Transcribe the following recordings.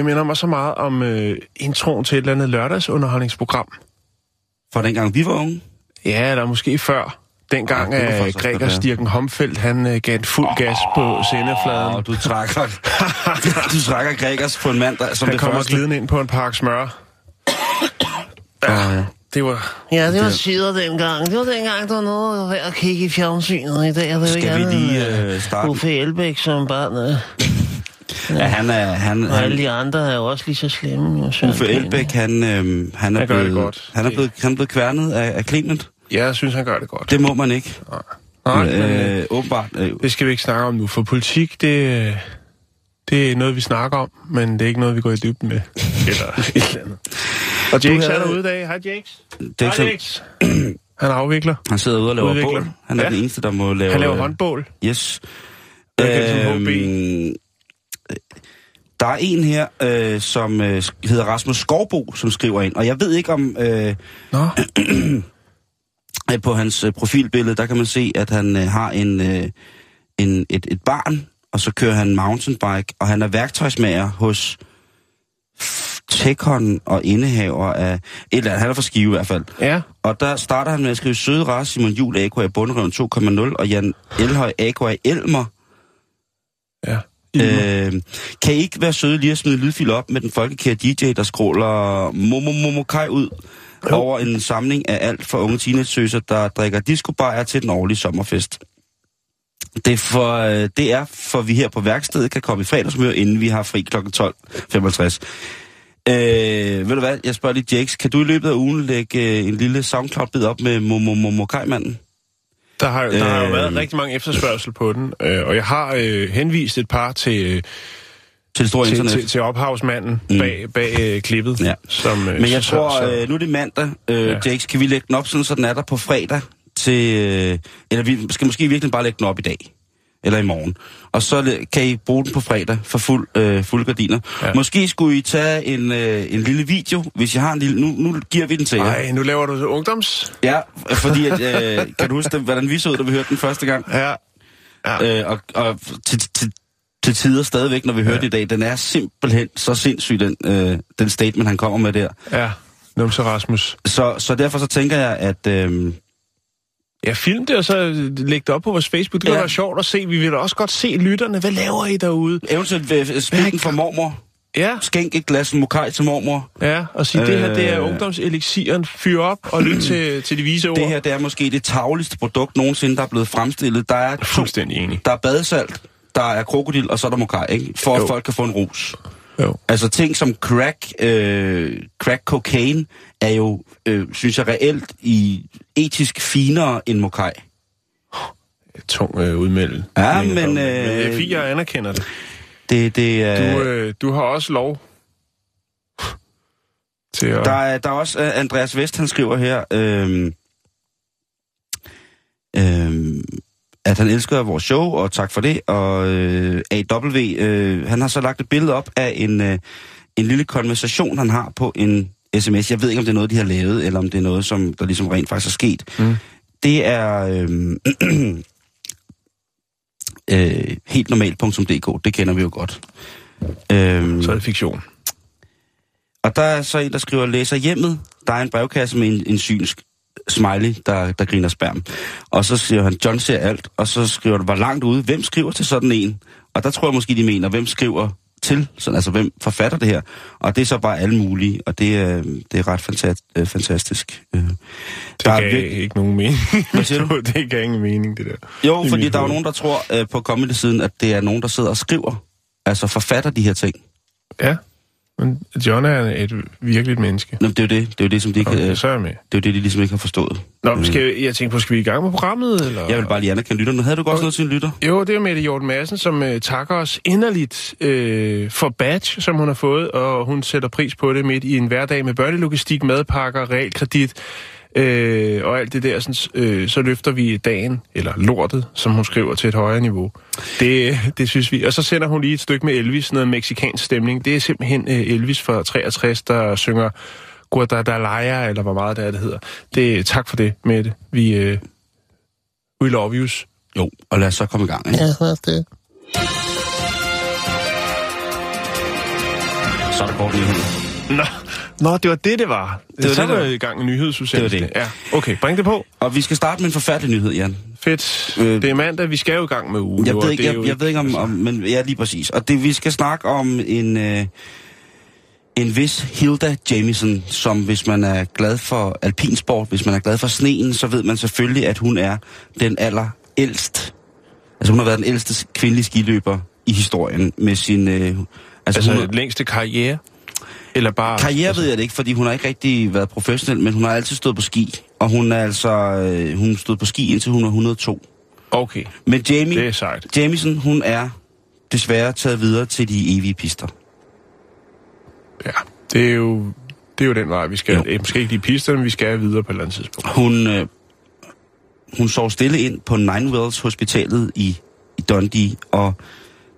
Det minder mig så meget om øh, introen til et eller andet lørdagsunderholdningsprogram. For dengang vi var unge. Ja, eller måske før. Dengang faktisk også Gregers være. Stirken Homfeldt, han øh, gav en fuld oh, gas på sendefladen. Og du trækker, du trækker Gregers på en mand, der, som han det kommer første. glidende ind på en park smør. Ja. Det var... Ja, det var tider dengang. Det var dengang, der var noget at kigge i fjernsynet i dag. er Det Skal vi lige øh, starte? Uffe Elbæk som barn. øh. Ja, han er... Han, Og alle han, de andre er jo også lige så slemme. Jo, Søren Uffe. Elbæk, han, øh, han, er Han blevet, godt. han er blevet, han er blevet kværnet af, af Clement. Ja, jeg synes, han gør det godt. Det må man ikke. Nej, men, øh, øh, åbenbart. Øh, det skal vi ikke snakke om nu, for politik, det, det er noget, vi snakker om, men det er ikke noget, vi går i dybden med. Eller et eller andet. Og Jakes havde- er derude i dag. Hej, Jakes. Hej, så, Jakes. Han afvikler. han sidder ude og laver Udvikler. bål. Han er Ja. den eneste, der må lave... Han laver øh, håndbål. Yes. Er. Øhm, der er en her, øh, som øh, hedder Rasmus Skovbo, som skriver ind. Og jeg ved ikke om... Øh, Nå, øh, på hans øh, profilbillede, der kan man se, at han øh, har en, øh, en, et, et barn, og så kører han mountainbike, og han er værktøjsmager hos Tekon og indehaver af... Et eller andet, han er fra Skive i hvert fald. ja. Og der starter han med at skrive Søde Ras, Simon Jul, Aqua i Bunderøven 2.0, og Jan Elhøj, Aqua i Elmer. Ja. Øh, kan I ikke være søde lige at smide lydfil op med den folkekære DJ, der scroller Momo Momo Kai ud Jo. over en samling af alt for unge teenagesøser, der drikker discobajer til den årlige sommerfest. Det er, for, øh, det er for, vi her på værkstedet kan komme i fredagsmøde, inden vi har fri kl. 12.55. Øh, ved du hvad, jeg spørger lige Jakes, kan du i løbet af ugen lægge øh, en lille SoundCloud-bid op med Momo Momo Kai-manden? Der har, der har jo Øh. været rigtig mange efterspørgsel på den, øh, og jeg har øh, henvist et par til, øh, Til det store til, internet? til, til ophavsmanden Mm. bag, bag øh, klippet. Ja. Som, øh, Men jeg så- tror, så- øh, nu er det mandag, øh, ja. Jakes, kan vi lægge den op sådan, så den er der på fredag til... Øh, eller vi skal måske virkelig bare lægge den op i dag. Eller i morgen. Og så kan I bruge den på fredag for fuld, øh, fuld gardiner. Ja. Ja. Måske skulle I tage en, øh, en lille video, hvis jeg har en lille... Nu, nu giver vi den til jer. Ej, nu laver du ungdoms. Ja, fordi at, øh, kan du huske, hvordan vi så ud, da vi hørte den første gang? Ja. ja. Øh, og og til, til, til tider stadigvæk, når vi hørte det i dag, den er simpelthen så sindssyg, den, øh, den statement, han kommer med der. Ja, numse Rasmus. Så, så derfor så tænker jeg, at... Øh, Ja, film det, og så læg det op på vores Facebook. Det kunne Ja. være sjovt at se. Vi vil da også godt se lytterne. Hvad laver I derude? Eventuelt øh, spil den for mormor. Ja, Skænk et glas mokai til mormor. ja. Og sige, det her det er Øh. ungdomselixieren. Fyr op og lyt til, til de vise ord. Det her det er måske det tavligste produkt nogensinde, der er blevet fremstillet. Der er to. Fuldstændig enig. Der er badesalt, der er krokodil, og så er der mokai, ikke? For Jo. at folk kan få en rus. Jo. Altså ting som crack, øh, crack cocaine, er jo, øh, synes jeg, reelt i etisk finere end mokai. Tung øh, udmelding. Ja, Men, men, men det er øh, fint, jeg anerkender det. Det, det, øh, Du, øh, du har også lov til at... Der er, der er også uh, Andreas Vest, han skriver her, øhm, øhm, at han elsker vores show, og tak for det. Og øh, AW, øh, han har så lagt et billede op af en, øh, en lille konversation, han har på en sms. Jeg ved ikke, om det er noget, de har lavet, eller om det er noget, som der ligesom rent faktisk er sket. Mm. Det er øh, øh, helt normalt.dk, det kender vi jo godt. Øhm, Så er det fiktion. og der er så en, der skriver, læser hjemmet. Der er en brevkasse med en, en synsk smiley, der, der griner spærm. Og så siger han, John ser alt. Og så skriver du, hvor langt ude. Hvem skriver til sådan en? Og der tror jeg måske, de mener, hvem skriver til? Sådan, altså, hvem forfatter det her? Og det er så bare alle mulige. Og det, er, det er ret fantastisk. Øh, fantastisk. Øh, Det der er gav vir- ikke nogen mening. Hvad siger du? det gav ingen mening, det der. Jo, i fordi der er jo nogen, der tror øh, på comedy-siden, at det er nogen, der sidder og skriver. Altså forfatter de her ting. Ja. Men John er et virkeligt menneske. Nå, det er jo det, det, er jo det som de ikke, Okay, okay, så er jeg med. det er jo det, de ligesom ikke har forstået. Nå, skal jeg, jeg tænker på, skal vi i gang med programmet? Eller? Jeg vil bare lige anerkende lytterne. Havde du godt noget til en lytter? Jo, det er Mette Hjort Madsen, som øh, takker os inderligt øh, for badge, som hun har fået, og hun sætter pris på det midt i en hverdag med børnelogistik, madpakker, realkredit øh, og alt det der. Sådan, øh, så løfter vi dagen, eller lortet, som hun skriver, til et højere niveau. Det, det synes vi. Og så sender hun lige et stykke med Elvis, noget meksikansk stemning. Det er simpelthen øh, Elvis fra 63, der synger Guadalajara, eller hvor meget det er, det hedder. Det, tak for det, Mette. Vi, øh, we love yous. Jo, og lad os så komme i gang. Ikke? det. Så er der kort nyhed. Nå, Nå, det var det, det var. Det var så det, var der- jeg i gang med nyhedsudsendelse. Det var Ja, okay, bring det på. Og vi skal starte med en forfærdelig nyhed, Jan. Fedt. Øh, det er mandag, vi skal jo i gang med ugen. Jeg ved ikke, det jeg, jo jeg ved ikke om, om, men ja, lige præcis. Og det, vi skal snakke om en, øh, en vis Hilda Jamison, som hvis man er glad for alpinsport, hvis man er glad for sneen, så ved man selvfølgelig, at hun er den aller ældst. Altså hun har været den ældste kvindelige skiløber i historien med sin... Øh, altså, Altså, hun, længste karriere? Eller bare... Karriere ved jeg det ikke, fordi hun har ikke rigtig været professionel, men hun har altid stået på ski. Og hun er altså, øh, hun stod på ski indtil hun er 102. Okay, Men Jamie, det er sejt. Jamison, hun er desværre taget videre til de evige pister. Ja, det er jo, det er jo den vej, vi skal. Jo. Måske ikke lige pisterne, men vi skal videre på et eller andet tidspunkt. Hun, øh, hun sov stille ind på Nine Wells Hospitalet i, i Dundee, og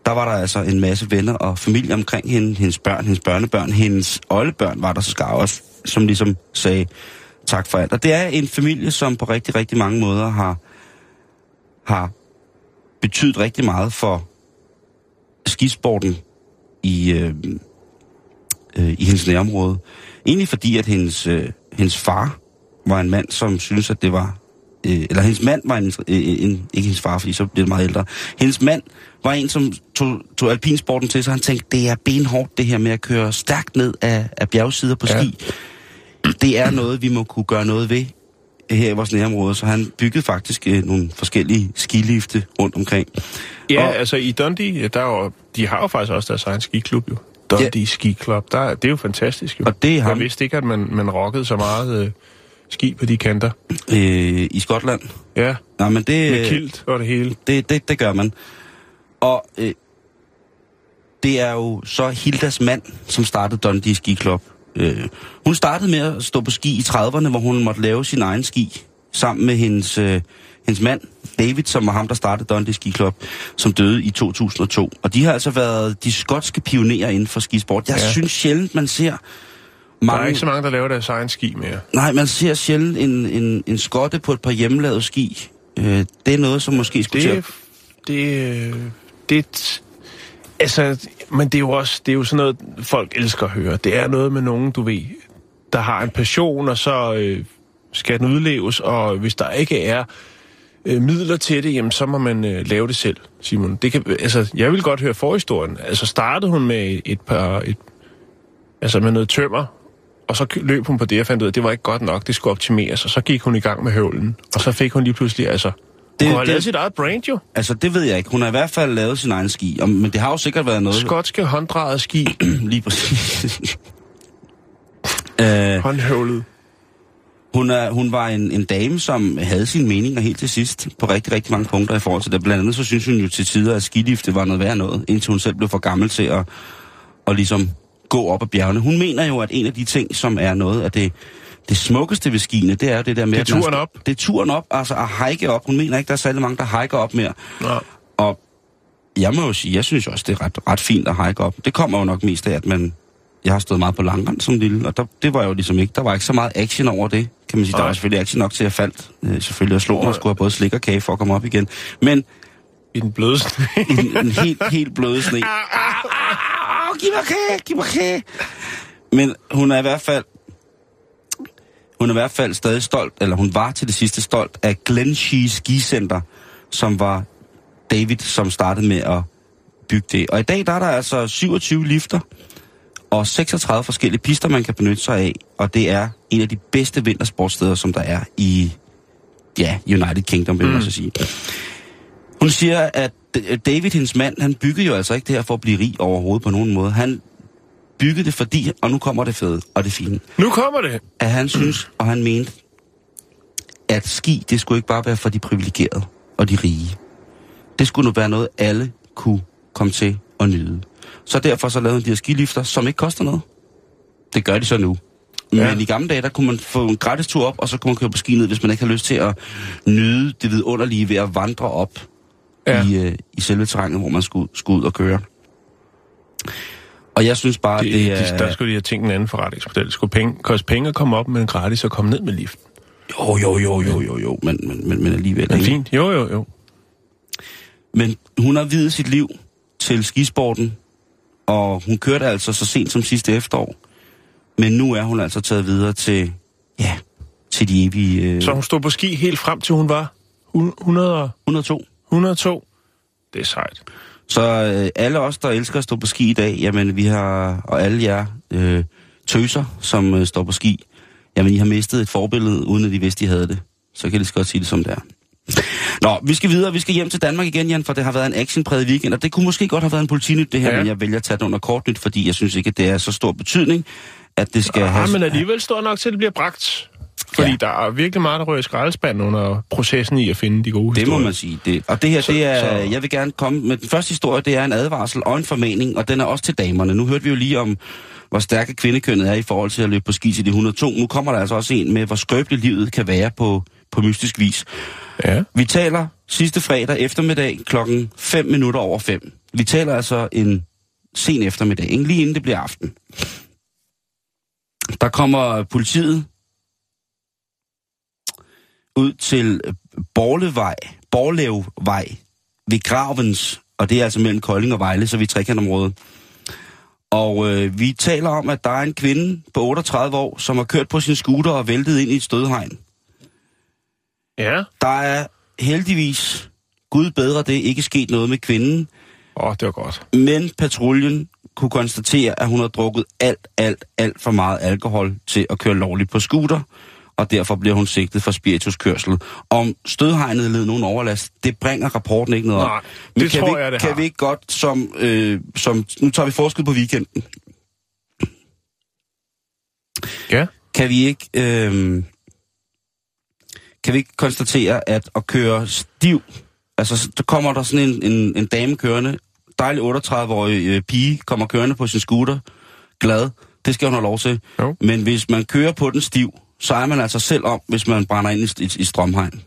der var der altså en masse venner og familie omkring hende, hendes børn, hendes børnebørn, hendes oldebørn var der så skar også, som ligesom sagde tak for alt. Og det er en familie, som på rigtig, rigtig mange måder har, har betydet rigtig meget for skisporten i, øh, øh, i hendes nærområde. Egentlig fordi, at hendes, øh, hendes far var en mand, som synes at det var... Øh, eller hendes mand var en, øh, en... Ikke hendes far, fordi så bliver det meget ældre. Hendes mand var en, som tog, tog alpinsporten til, så han tænkte, det er benhårdt det her med at køre stærkt ned af, af bjergsider på ski. Ja. Det er noget, vi må kunne gøre noget ved her i vores nærområde. Så han byggede faktisk øh, nogle forskellige skilifte rundt omkring. Ja, Og- altså i Dundee, der er jo, de har jo faktisk også deres egen skiklub jo. Dundee ja. Ski Club, der, er- det er jo fantastisk jo. Og det er Jeg ham vidste ikke, at man, man rockede så meget øh, ski på de kanter. øh, i Skotland. Ja, Nej, men det... med kilt og det hele. Det, det, det gør man. Og øh, det er jo så Hildas mand, som startede Dundee Ski Club. Øh, hun startede med at stå på ski i 30'erne, hvor hun måtte lave sin egen ski, sammen med hendes, øh, hendes mand, David, som var ham, der startede Dundee Ski Club, som døde i 2002. Og de har altså været de skotske pionerer inden for skisport. Jeg ja. Synes sjældent, man ser Der mange... er ikke så mange, der laver deres egen ski mere. Nej, man ser sjældent en, en, en skotte på et par hjemmelavede ski. Øh, det er noget, som måske skulle Det, det, øh, det, altså, men det er jo også, det er jo sådan noget, folk elsker at høre. Det er noget med nogen, du ved, der har en passion, og så øh, skal den udleves, og hvis der ikke er øh, midler til det, jamen, så må man øh, lave det selv, Simon. Det kan, altså, jeg vil godt høre forhistorien. Altså, startede hun med et par, et, altså med noget tømmer, og så løb hun på det, og fandt ud af, at det var ikke godt nok, det skulle optimeres, og så gik hun i gang med høvlen, og så fik hun lige pludselig, altså, Det- hun har det- lavet sit eget brand jo. Altså, det ved jeg ikke. Hun har i hvert fald lavet sin egen ski, og, men det har jo sikkert været noget... Skotske hånddrejede ski, Lige præcis. øh, håndhøvlet. hun, er, hun var en, en dame, som havde sine meninger helt til sidst, på rigtig, rigtig mange punkter i forhold til det. Blandt andet så synes hun jo til tider, at skilifte var noget værd noget, indtil hun selv blev for gammel til at, at ligesom gå op ad bjergene. Hun mener jo, at en af de ting, som er noget af det, det smukkeste ved skiene, det er jo det der med... Det er turen op. Det er turen op, altså at hike op. Hun mener ikke, der er særlig mange, der hiker op mere. Nå. Og jeg må jo sige, jeg synes også, det er ret, ret fint at hike op. Det kommer jo nok mest af, at man... Jeg har stået meget på langrand som lille, og der, det var jo ligesom ikke... Der var ikke så meget action over det, kan man sige. Der var selvfølgelig action nok til, at jeg faldt. Øh, selvfølgelig, jeg slog mig og skulle have både slik og kage for at komme op igen. Men I den bløde sne. en, en helt, helt bløde sne. Au, Giv mig kage, giv mig kage. Men hun er i hvert fald... Hun er i hvert fald stadig stolt, eller hun var til det sidste stolt af Glenshee Ski Center, som var David, som startede med at bygge det. Og i dag der er der altså 27 lifter og 36 forskellige pister, man kan benytte sig af. Og det er en af de bedste vintersportsteder, som der er i ja, United Kingdom, vil man Mm. så sige. Hun siger, at David, hendes mand, han byggede jo altså ikke det her for at blive rig overhovedet på nogen måde. Han bygget det, fordi, og nu kommer det fede og det fine, Nu kommer det. at han synes, og han mente, at ski, det skulle ikke bare være for de privilegerede og de rige. Det skulle nu være noget, alle kunne komme til at nyde. Så derfor så lavede de her skilifter, som ikke koster noget. Det gør de så nu. Ja. Men i gamle dage, der kunne man få en gratis tur op, og så kunne man køre på ski ned, hvis man ikke har lyst til at nyde det vidunderlige ved at vandre op Ja. i, øh, i selve terrænet, hvor man skulle, skulle ud og køre. Og jeg synes bare, Det, det, er... de, der skulle de have tænkt en anden forretningsmodel. Det skulle penge, koste penge at komme op, men gratis at komme ned med liften. Jo, jo, jo, jo, jo, jo, men, men, men, men alligevel. Men fint. Jo, jo, jo. Men hun har videt sit liv til skisporten, og hun kørte altså så sent som sidste efterår. Men nu er hun altså taget videre til, ja, til de evige øh, Så hun stod på ski helt frem til hun var 100, og- 102. 102. Det er sejt. Så øh, alle os, der elsker at stå på ski i dag, jamen vi har, og alle jer øh, tøser, som øh, står på ski, jamen I har mistet et forbillede, uden at de vidste, de havde det. Så kan jeg lige så godt sige det som det er. Nå, vi skal videre. Vi skal hjem til Danmark igen, Jan, for det har været en actionpræget weekend, og det kunne måske godt have været en politinyt, det her, Ja. men jeg vælger at tage det under kortnyt, fordi jeg synes ikke, at det er så stor betydning, at det skal Ja, have... men alligevel står nok til, at det bliver bragt. Fordi ja. Der er virkelig meget, der rører i skraldespanden under processen i at finde de gode Det historier. må man sige. Det. Og det her, Så- det er, så- jeg vil gerne komme med den første historie, det er en advarsel og en formaning, og den er også til damerne. Nu hørte vi jo lige om, hvor stærke kvindekønnet er i forhold til at løbe på ski til de 102. Nu kommer der altså også en med, hvor skrøbeligt livet kan være på, på mystisk vis. Ja. Vi taler sidste fredag eftermiddag klokken 5 minutter over 5. Vi taler altså en sen eftermiddag, ikke? lige inden det bliver aften. Der kommer politiet ud til Borlevej, Borlevvej ved Gravens, og det er altså mellem Kolding og Vejle, så vi er i trekantområdet. Og øh, vi taler om, at der er en kvinde på 38 år, som har kørt på sin scooter og væltet ind i et stødhegn. Ja. Der er heldigvis, Gud bedre det, ikke sket noget med kvinden, Åh, oh, det var godt. men patruljen kunne konstatere, at hun har drukket alt, alt, alt for meget alkohol til at køre lovligt på scooter, og derfor bliver hun sigtet for spirituskørsel. Om stødhegnet led nogen overlast, det bringer rapporten ikke noget Nej, op. Men det kan tror vi, jeg, det kan har. vi ikke godt som, øh, som... Nu tager vi forskud på weekenden. Ja. Kan vi ikke... Øh, kan vi ikke konstatere, at at køre stiv... Altså, så kommer der sådan en, en, en dame kørende, dejlig 38-årig øh, pige, kommer kørende på sin scooter, glad. Det skal hun have lov til. Jo. Men hvis man kører på den stiv, så er man altså selv om, hvis man brænder ind i, i, i strømhegn.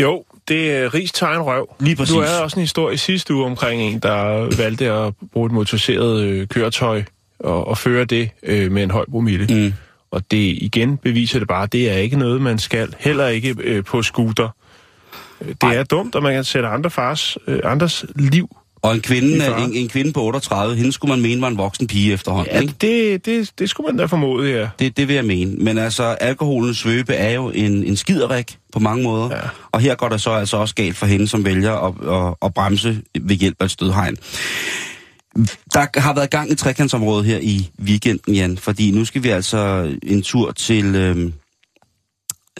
Jo, det er Rigs tegn røv. Lige præcis. Du havde også en historie sidste uge omkring en, der valgte at bruge et motoriseret øh, køretøj og, og føre det øh, med en høj promille. Mm. Og det igen beviser det bare, at det er ikke noget, man skal. Heller ikke øh, på scooter. Øh, Det Ej. er dumt, at man kan sætte andre fars, øh, andres liv. Og en kvinde, en, en kvinde på 38, hende skulle man mene var en voksen pige efterhånden, Ja, ikke? det, det, det skulle man da formode, ja. Det, det vil jeg mene. Men altså, alkoholens svøbe er jo en, en skiderik på mange måder. Ja. Og her går det så altså også galt for hende, som vælger at, at, at bremse ved hjælp af et stødhegn. Der har været gang i trekantsområdet her i weekenden, Jan, fordi nu skal vi altså en tur til, øh,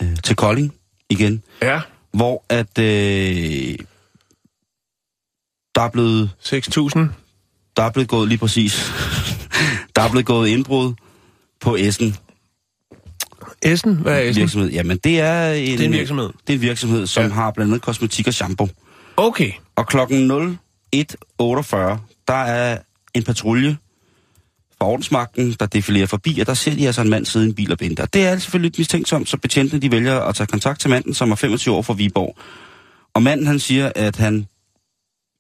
øh, til Kolding igen, Ja, hvor at øh, der er blevet 6.000. der er blevet gået lige præcis. der er blevet gået indbrud på Essen Essen? Hvad er Essen? virksomhed. Jamen, det er en, Det er en virksomhed. Det er en virksomhed, som Ja. har blandt andet kosmetik og shampoo. Okay. Og klokken 01.48, der er en patrulje fra ordensmagten, der defilerer forbi, og der ser de altså en mand sidde i en bil og vente. Og det er selvfølgelig lidt mistænksomt, så betjentene de vælger at tage kontakt til manden, som er 25 år fra Viborg. Og manden han siger, at han,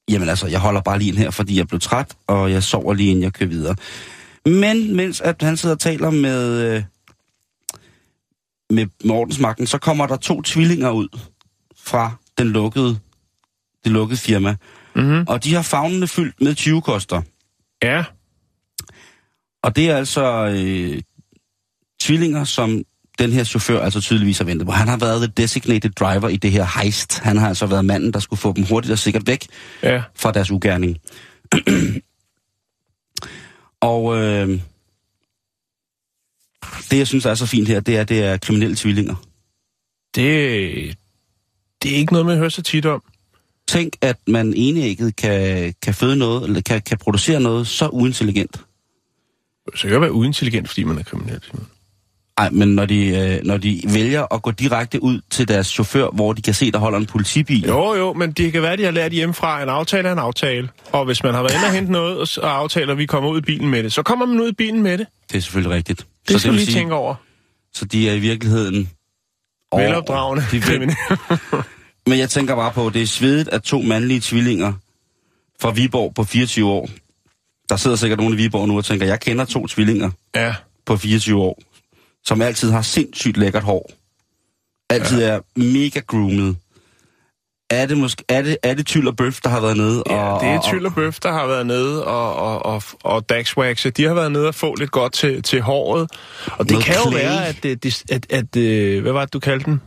jamen altså, jeg holder bare lige her, fordi jeg blev træt, og jeg sover lige inden jeg kører videre. Men mens at han sidder og taler med, øh, med, ordensmagten, så kommer der to tvillinger ud fra den lukkede, det lukkede firma. Mm-hmm. Og de har fagnene fyldt med 20 koster. Ja. Og det er altså øh, tvillinger, som den her chauffør altså tydeligvis har ventet på. Han har været the designated driver i det her heist. Han har altså været manden, der skulle få dem hurtigt og sikkert væk Ja. fra deres ugerning. og øh, det, jeg synes er så fint her, det er, det er kriminelle tvillinger. Det, det er ikke noget, man hører så tit om. Tænk, at man enægget kan, kan føde noget, eller kan, kan producere noget så uintelligent. Så kan være uintelligent, fordi man er kriminel. Simon. Nej, men når de, øh, når de vælger at gå direkte ud til deres chauffør, hvor de kan se, der holder en politibil. Jo, jo, men det kan være, de har lært hjemmefra, en aftale er en aftale. Og hvis man har været inde og hente noget, og aftaler, at vi kommer ud i bilen med det, så kommer man ud i bilen med det. Det er selvfølgelig rigtigt. Det skal vil vi lige sige, tænke over. Så de er i virkeligheden... over- Velopdragende. De kriminelle. Men jeg tænker bare på, at det er svedigt, at to mandlige tvillinger fra Viborg på 24 år, der sidder sikkert nogen i Viborg nu og tænker, jeg kender to tvillinger ja. på 24 år, som altid har sindssygt lækkert hår. Altid ja. er mega groomet. Er det, måske, er, det, er det Tyl og Bøf, der har været nede? Ja, og, det er Tyl og Bøf, der har været nede, og, og, og, og Daxwaxe, de har været nede og få lidt godt til, til håret. Og det kan jo clay. være, at, at, at, at, hvad var det, du kaldte den?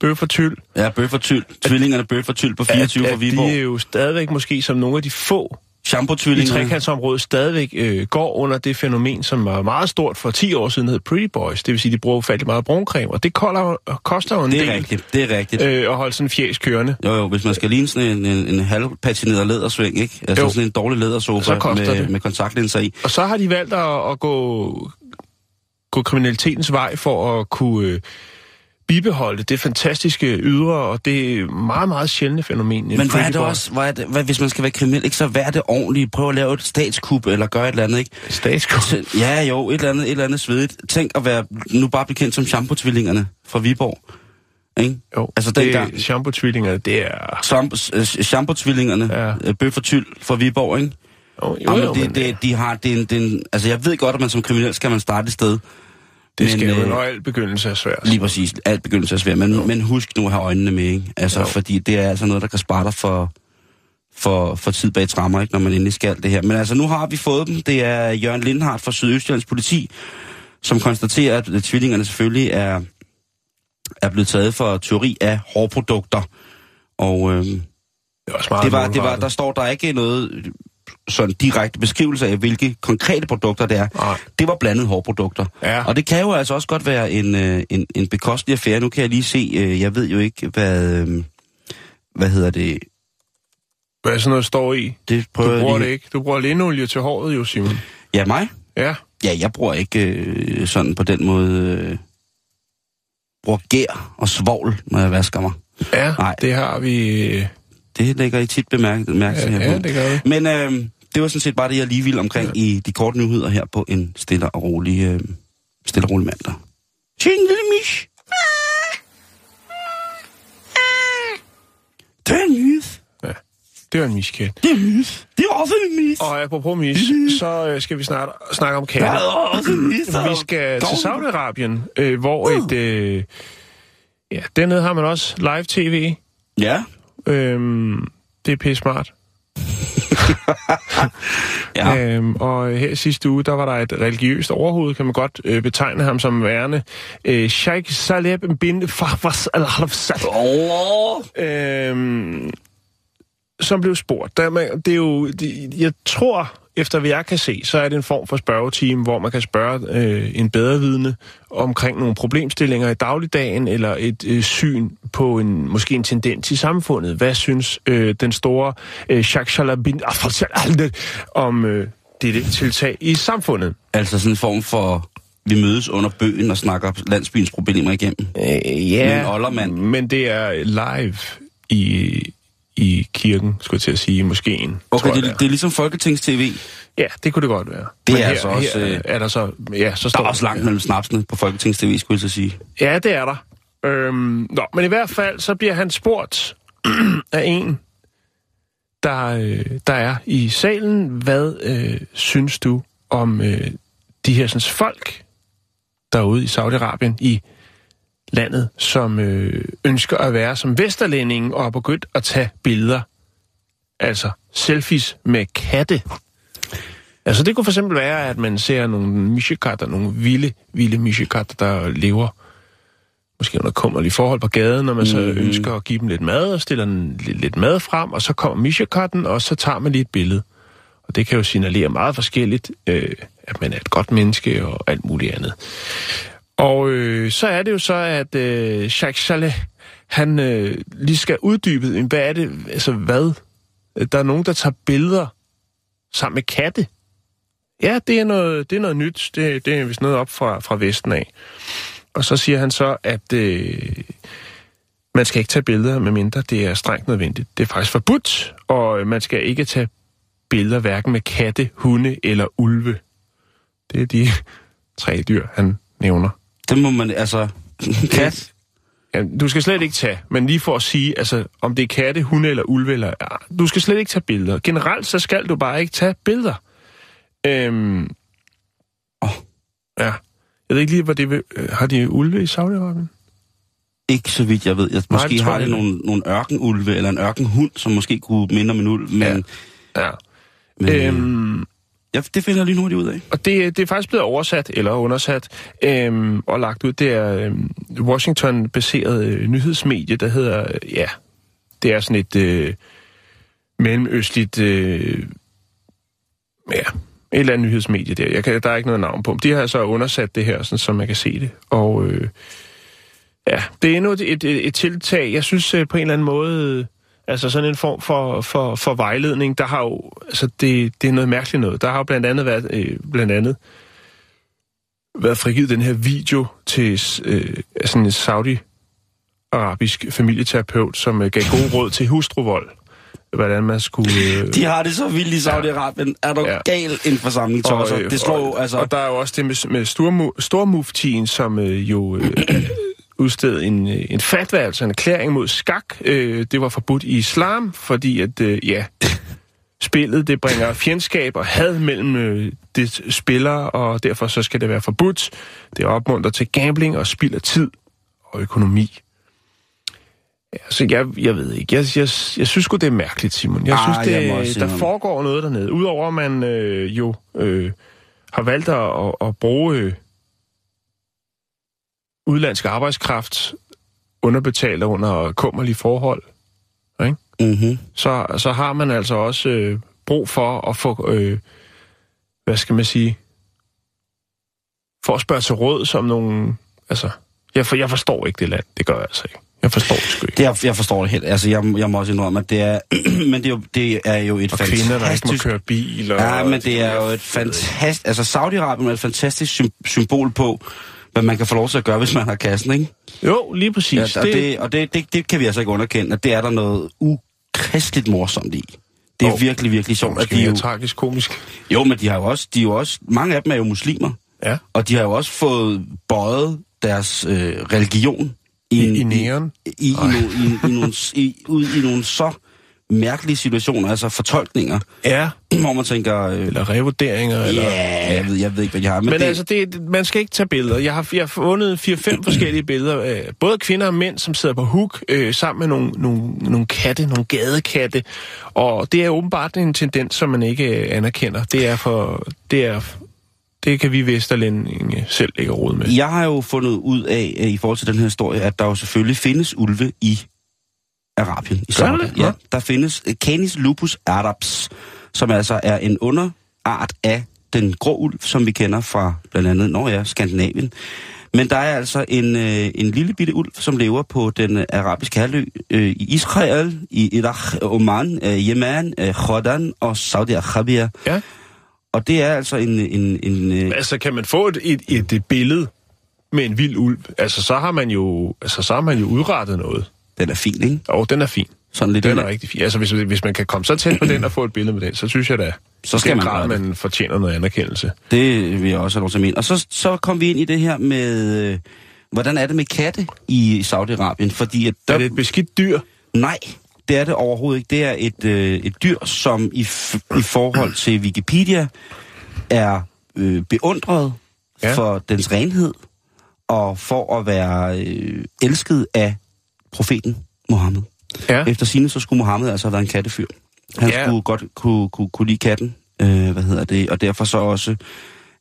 Bøf og Tyl. Ja, Bøf og Tyl. Tvillingerne Bøf og Tyl på 24 at, fra Viborg. de er jo stadigvæk måske som nogle af de få i Shampoo-tvillingerne. trekantsområdet stadigvæk øh, går under det fænomen, som var meget stort for 10 år siden, hed Pretty Boys. Det vil sige, de bruger ufattelig meget bruncreme, og det kolder, koster jo en Det del er rigtigt, det er rigtigt. øh, at holde sådan en fjæs kørende. Jo, jo, hvis man skal ligne sådan en, en, en halvpatineret lædersving, ikke? Altså Jo. sådan en dårlig lædersofa med, det. med kontaktlinser i. Og så har de valgt at, at gå, gå kriminalitetens vej for at kunne øh, bibeholde det fantastiske ydre, og det meget, meget sjældne fænomen. en Men hvad er det også, hvad er det, hvad, hvis man skal være kriminel, ikke så vær det ordentligt. Prøv at lave et statskup, eller gøre et eller andet, ikke? Statskup. Ja, jo, et eller andet, et eller andet svedigt. Tænk at være nu bare bekendt som shampoo-tvillingerne fra Viborg. Ikke? Jo, Altså, det, dengang- shampoo-tvillingerne, det er... Øh, shampoo-tvillingerne, Ja. ja. Bøf og Tyl fra Viborg, ikke? Jo, jo, Jamen, jo, det, men, det, de har, det, det altså jeg ved godt, at man som kriminel skal man starte et sted. Det skal men, jo, øh, og al begyndelse er svært. Lige præcis. Alt begyndelse er svært. Men, men husk nu at have øjnene med, ikke? Altså, Jo. fordi det er altså noget, der kan spare dig for, for, for tid bag trammer, ikke? Når man endelig skal det her. Men altså, nu har vi fået dem. Det er Jørgen Lindhardt fra Sydøstjyllands politi, som konstaterer, at tvillingerne selvfølgelig er, er blevet taget for teori af hårprodukter. Og øh, Det, meget det var, det var, der står der er ikke noget sådan direkte beskrivelse af, hvilke konkrete produkter det er. Nej. Det var blandet hårprodukter. Ja. Og det kan jo altså også godt være en, øh, en, en bekostelig affære. Nu kan jeg lige se, øh, jeg ved jo ikke, hvad, øh, hvad hedder det, Hvad er sådan noget står i? det Du jeg bruger lige. det ikke. Du bruger linolie til håret jo, Simon. Ja, mig? Ja. Ja, jeg bruger ikke øh, sådan på den måde, øh, bruger gær og svovl, når jeg vasker mig. Ja, Nej. det har vi... Det lægger I tit bemærket mærke Ja, her ja, det gør vi. Men øh, det var sådan set bare det, jeg lige ville omkring ja. i de korte nyheder her på en stille og rolig, øh, stille og rolig mandag. Jingle mish. Det er en nyhed. Ja. Det var en miskat. Det er en nyhed. Det er også en nyhed. Og apropos mis, så øh, skal vi snart snakke om katte. Det er også en nyhed. Vi skal til Saudi-Arabien, øh, hvor et... Øh, ja, dernede har man også live-tv. Ja. Øhm, det er pisse smart. Ja. Øhm, og her sidste uge, der var der et religiøst overhoved, kan man godt øh, betegne ham som værende. Øh, Sheikh Saleh bin Fahwas. Oh. Øhm, som blev spurgt. Der, man, det er jo, det, jeg tror, efter hvad jeg kan se, så er det en form for spørgeteam, hvor man kan spørge øh, en bedre vidne omkring nogle problemstillinger i dagligdagen, eller et øh, syn på en måske en tendens i samfundet. Hvad synes øh, den store øh, Sheikh Salah bin Afal om øh, dette tiltag i samfundet? Altså sådan en form for, vi mødes under bøgen og snakker landsbyens problemer igennem. Øh, ja, oldermand. men det er live i, i kirken, skulle jeg til at sige, i moskeen. Okay, jeg, det, det er ligesom Folketings-TV. Ja, det kunne det godt være. Det Men er her, altså også, Her øh, er der så... Ja, så Der står er også langt mellem snapsene på Folketings-TV, skulle jeg så sige. Ja, det er der. Øhm, nå, men i hvert fald, så bliver han spurgt af en, der, øh, der er i salen. Hvad øh, synes du om øh, de her sådan, folk derude i Saudi-Arabien, i landet, som øh, ønsker at være som vesterlændinge og har begyndt at tage billeder, altså selfies med katte. Altså det kunne for eksempel være, at man ser nogle mishikatter, nogle vilde, vilde mishikatter, der lever måske under kummerlige forhold på gaden, når man så Mhm. ønsker at give dem lidt mad, og stiller en, lidt, lidt mad frem, og så kommer mishikatten, og så tager man lige et billede. Og det kan jo signalere meget forskelligt, øh, at man er et godt menneske og alt muligt andet. Og øh, så er det jo så, at øh, Jacques Chalet, han øh, lige skal uddybe, hvad er det, altså hvad? Der er nogen, der tager billeder sammen med katte. Ja, det er noget, det er noget nyt. Det, det er vist noget op fra, fra Vesten af. Og så siger han så, at øh, man skal ikke tage billeder, medmindre det er strengt nødvendigt. Det er faktisk forbudt, og øh, man skal ikke tage billeder hverken med katte, hunde eller ulve. Det er de tre dyr, han nævner. Det må man, altså... Kat? Ja, du skal slet ikke tage, men lige for at sige, altså, om det er katte, hunde eller ulve, eller, ja, du skal slet ikke tage billeder. Generelt så skal du bare ikke tage billeder. Øhm, Åh. Ja. Jeg ved ikke lige, hvad det vil... øh, Har de ulve i Saudi-Arabien? Ikke så vidt jeg ved. Jeg, måske tror har det ikke. nogle, nogle ørkenulve eller en ørkenhund, som måske kunne minde om en ulv, men... Ja. men øhm, Øhm, ja, det finder jeg lige hurtigt ud af. og det, det er faktisk blevet oversat, eller undersat, øhm, og lagt ud. Det er øhm, Washington-baseret øh, nyhedsmedie, der hedder... Øh, ja, det er sådan et øh, mellemøstligt... Øh, ja, et eller andet nyhedsmedie der. Jeg kan, der er ikke noget navn på dem. De har så undersat det her, sådan, så man kan se det. Og øh, ja, det er endnu et, et, et tiltag. Jeg synes øh, på en eller anden måde... Øh, altså sådan en form for, for, for vejledning, der har jo... Altså det, det er noget mærkeligt noget. Der har jo blandt andet været... Øh, blandt andet været frigivet den her video til øh, sådan en saudi-arabisk familieterapeut, som øh, gav gode råd til hustruvold. Hvordan man skulle... Øh, De har det så vildt i Saudi-Arabien. Er du Ja. ja. gal en forsamling tosser? øh, Det slår og, altså... Og der er jo også det med, med stormu, stormuftien, som øh, jo øh, udstedte en, øh, en fatwa, altså en erklæring mod skak. Øh, det var forbudt i islam, fordi at, øh, ja, spillet det bringer fjendskab og had mellem øh, det spillere, og derfor så skal det være forbudt. Det opmuntrer til gambling og spild af tid og økonomi. Så jeg, jeg ved ikke. Jeg, jeg, jeg synes sgu, det er mærkeligt, Simon. Jeg Ah, synes, det, jeg der foregår noget dernede. Udover at man øh, jo øh, har valgt at, at, at bruge øh, udlandsk arbejdskraft underbetalt under kummerlige forhold, Mm-hmm. så, så har man altså også øh, brug for at få, øh, hvad skal man sige, for at spørge til råd som nogle, altså, jeg, for, jeg forstår ikke det land, det gør jeg altså ikke. Jeg forstår det sgu ikke. Det, jeg, jeg forstår det helt. Altså, jeg, jeg må også indrømme, at det er... men det er jo, det er jo et Og kvinder, der ikke må fantastisk... køre bil. Og, Ja, men det er jo et fantastisk... Altså, Saudi-Arabien er et fantastisk sym- symbol på, hvad man kan få lov til at gøre, hvis man har kassen, ikke? Jo, lige præcis. Ja, og det, og det, det, det kan vi altså ikke underkende, at det er der noget ukristeligt morsomt i. Det er Jo. virkelig, virkelig sjovt, at måske de mere jo... tragisk komisk. Jo, men de har jo også... De er jo også mange af dem er jo muslimer, Ja, og de har jo også fået bøjet deres øh, religion i, en- i næren. i, i, no, i, i, nogle, i, ud i nogle så mærkelige situationer, altså fortolkninger, Ja, hvor man tænker, øh, eller revurderinger. ja, Eller, jeg, ved, jeg ved ikke, hvad de har. Men, Men det, det... altså, det, man skal ikke tage billeder. Jeg har, jeg har fundet 4-5 forskellige billeder. Øh, både kvinder og mænd, som sidder på hook øh, sammen med nogle, nogle, nogle katte, nogle gadekatte. Og det er åbenbart en tendens, som man ikke øh, anerkender. Det er for... Det er, det kan vi Vesterlændinge selv ikke råd med. Jeg har jo fundet ud af, øh, i forhold til den her historie, at der jo selvfølgelig findes ulve i Arabien. I Saudi. det? Ja, der findes øh, Canis lupus arabs, som altså er en underart af den grå ulv, som vi kender fra blandt andet, når ja, Skandinavien. Men der er altså en, øh, en lille bitte ulv, som lever på den øh, arabiske halvø øh, i Israel, i Irak, Oman, øh, Yemen, øh, Jordan og Saudi-Arabia. Ja. Og det er altså en... en, en øh, Altså, kan man få et, et, et, et billede med en vild ulv? Altså, så har man jo, altså, så har man jo udrettet noget. Den er fin, ikke? Og den er fin. Sådan lidt Den er rigtig fin. Altså, hvis, hvis man kan komme så tæt på den og få et billede med den, så synes jeg da, Så skal man grad, man fortjener noget anerkendelse. Det vil jeg også have lov til at mene. Og så, så kom vi ind i det her med, øh, hvordan er det med katte i Saudi-Arabien? Fordi at der, Er det et beskidt dyr? Nej, det er det overhovedet ikke. Det er et, øh, et dyr, som i, i forhold til Wikipedia er øh, beundret ja. for dens renhed og for at være øh, elsket af profeten Mohammed. Ja. Efter sine så skulle Mohammed altså have været en kattefyr. Han Ja. skulle godt kunne, kunne, kunne lide katten, øh, hvad hedder det, og derfor så også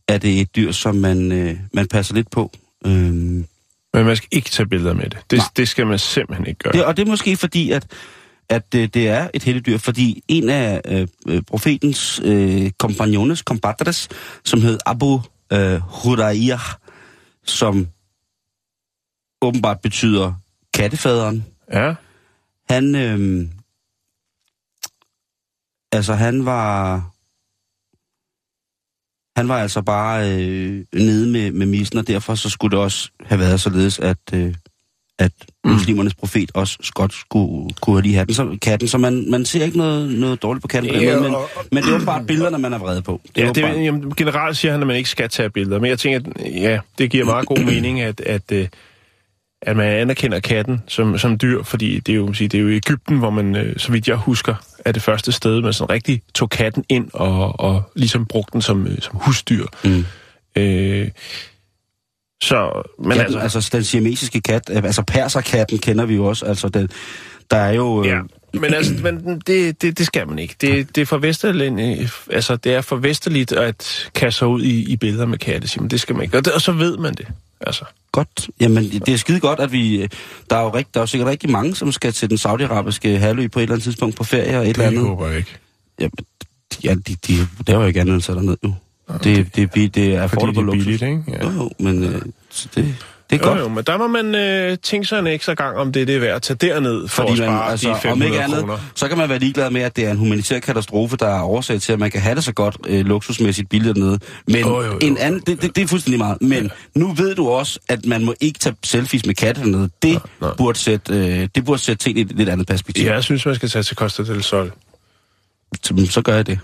er det et dyr, som man, øh, man passer lidt på. Øh, Men man skal ikke tage billeder med det. Det, Nej. det skal man simpelthen ikke gøre. det, og det er måske fordi, at, at øh, det er et heldigt dyr, fordi en af øh, øh, profetens øh, kompagnones, compadres, som hed Abu øh, Hurairah, som åbenbart betyder kattefaderen, Ja. han, øh, altså han var, han var altså bare øh, nede med, med missen, og derfor så skulle det også have været således, at, øh, at Mm. muslimernes profet også godt skulle kunne lige have den, så, katten. Så man, man ser ikke noget, noget dårligt på katten, Ja, men, og- men det er jo bare billederne, man er vrede på. Det Ja, det, bare, jamen, generelt siger han, at man ikke skal tage billeder, men jeg tænker, at ja, det giver meget god mening, at, at, øh, at man anerkender katten som, som dyr, fordi det er, jo, det er jo i Ægypten, hvor man, øh, så vidt jeg husker, er det første sted, man sådan rigtig tog katten ind og, og ligesom brugte den som, øh, som husdyr. Mm. Øh, så, men katten, altså, altså, den siamesiske kat, øh, altså perserkatten kender vi jo også, altså den, der er jo... Øh, Ja, men altså, men det, det, det skal man ikke. Det, det er for vesterligt, altså, det er for vesterligt at kaste sig ud i, i billeder med katte, Simon. Det skal man ikke. Og, det, og så ved man det. Altså. Godt. Jamen, det er skide godt, at vi... øh, Der er jo, rigt, der er jo sikkert rigtig mange, som skal til den saudiarabiske halvø på et eller andet tidspunkt på ferie og et eller andet. håber jeg ikke. Ja, ja de, de laver jo ikke andet end at sætte ned nu. Det, det, det, det er Fordi det er billigt, ikke? Ja. Jo, men øh, det, det er Jo, godt. jo, men der må man øh, tænke sig en ekstra gang, om det er det værd at tage derned for Fordi at man, spare altså, de om 500 ikke andet, kroner. så kan man være ligeglad med, at det er en humanitær katastrofe, der er årsag til, at man kan have det så godt øh, luksusmæssigt billigt dernede. Men Jo, jo, jo. en anden, det, det, det er fuldstændig meget. Men nu ved du også, at man må ikke tage selfies med katte dernede. Det, nej. burde sætte, øh, det burde sætte ting i et lidt andet perspektiv. Ja, jeg synes, man skal tage til Costa del Sol. Så, så gør jeg det.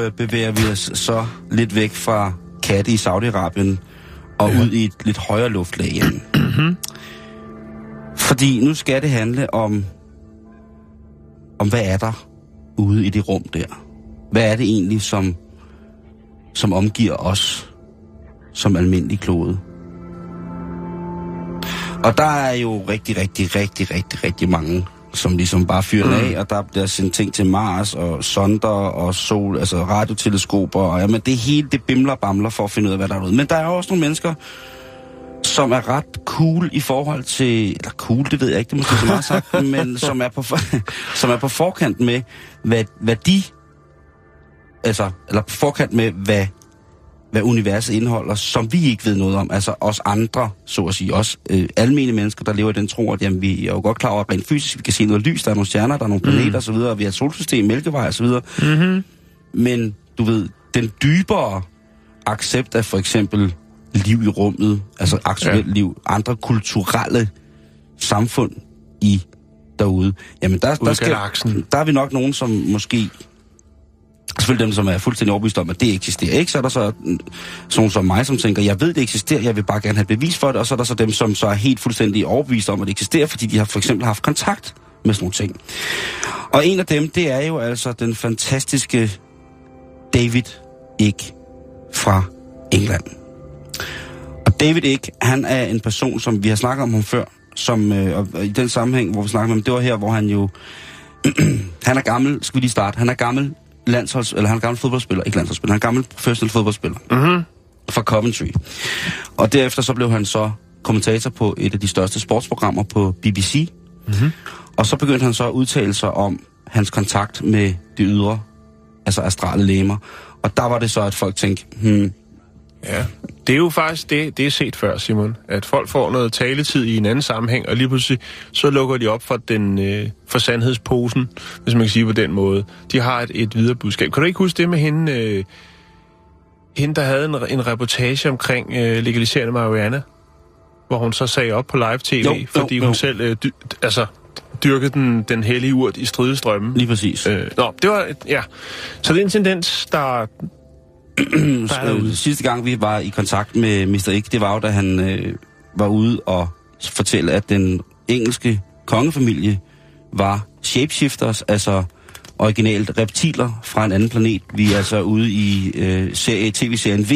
Øh, bevæger vi os så lidt væk fra katte i Saudi-Arabien og ja. ud i et lidt højere luftlag igen. Fordi nu skal det handle om, om hvad er der ude i det rum der? Hvad er det egentlig, som, som omgiver os som almindelig klode? Og der er jo rigtig, rigtig, rigtig, rigtig, rigtig mange, som ligesom bare fyrer mm. af, og der bliver sendt ting til Mars, og sonder, og sol, altså radioteleskoper, og jamen, det hele, det bimler og bamler for at finde ud af, hvad der er ude. Men der er også nogle mennesker, som er ret cool i forhold til, eller cool, det ved jeg ikke, det er måske så meget sagt, men som er på, som er på forkant med, hvad, hvad de, altså, eller på forkant med, hvad, hvad universet indeholder, som vi ikke ved noget om. Altså os andre, så at sige, os øh, almindelige mennesker, der lever i den tro, at jamen, vi er jo godt klar over, at rent fysisk vi kan se noget lys, der er nogle stjerner, der er nogle planeter osv., og vi har et solsystem, mælkevej osv. Mm-hmm. Men du ved, den dybere accept af for eksempel liv i rummet, altså aktuelt ja. liv, andre kulturelle samfund i derude, jamen der, der, skal, der er vi nok nogen, som måske selvfølgelig dem, som er fuldstændig overbevist om, at det eksisterer ikke. Så er der så mm, nogen som mig, som tænker, jeg ved, det eksisterer, jeg vil bare gerne have bevis for det. Og så er der så dem, som så er helt fuldstændig overbevist om, at det eksisterer, fordi de har for eksempel haft kontakt med sådan nogle ting. Og en af dem, det er jo altså den fantastiske David Icke fra England. Og David Icke, han er en person, som vi har snakket om ham før, som øh, og i den sammenhæng, hvor vi snakker om ham, det var her, hvor han jo... han er gammel, skal vi lige starte, han er gammel landsholds, eller han er gammel fodboldspiller, ikke landsholdsspiller, han er gammel professionel fodboldspiller Mm-hmm. fra Coventry. Og derefter så blev han så kommentator på et af de største sportsprogrammer på BBC. Mhm. Og så begyndte han så at udtale sig om hans kontakt med de ydre, altså astrale læmer. Og der var det så, at folk tænkte, hmm, Ja, det er jo faktisk det, det er set før, Simon. At folk får noget taletid i en anden sammenhæng, og lige pludselig så lukker de op for, den, øh, for sandhedsposen, hvis man kan sige på den måde. De har et, et videre budskab. Kan du ikke huske det med hende, øh, hende der havde en, en reportage omkring øh, legaliserende marihuana? Hvor hun så sagde op på live-tv, Jo, jo, fordi jo. hun selv øh, dy, altså, dyrkede den, den hellige urt i stridestrømmen. lige præcis. Øh, nå, det var, ja. Så det er en tendens, der, sidste gang, vi var i kontakt med Mr. Ikke, det var jo, da han øh, var ude og fortælle, at den engelske kongefamilie var shapeshifters, altså originalt reptiler fra en anden planet. Vi er altså ude i øh, serie, tv-serien V,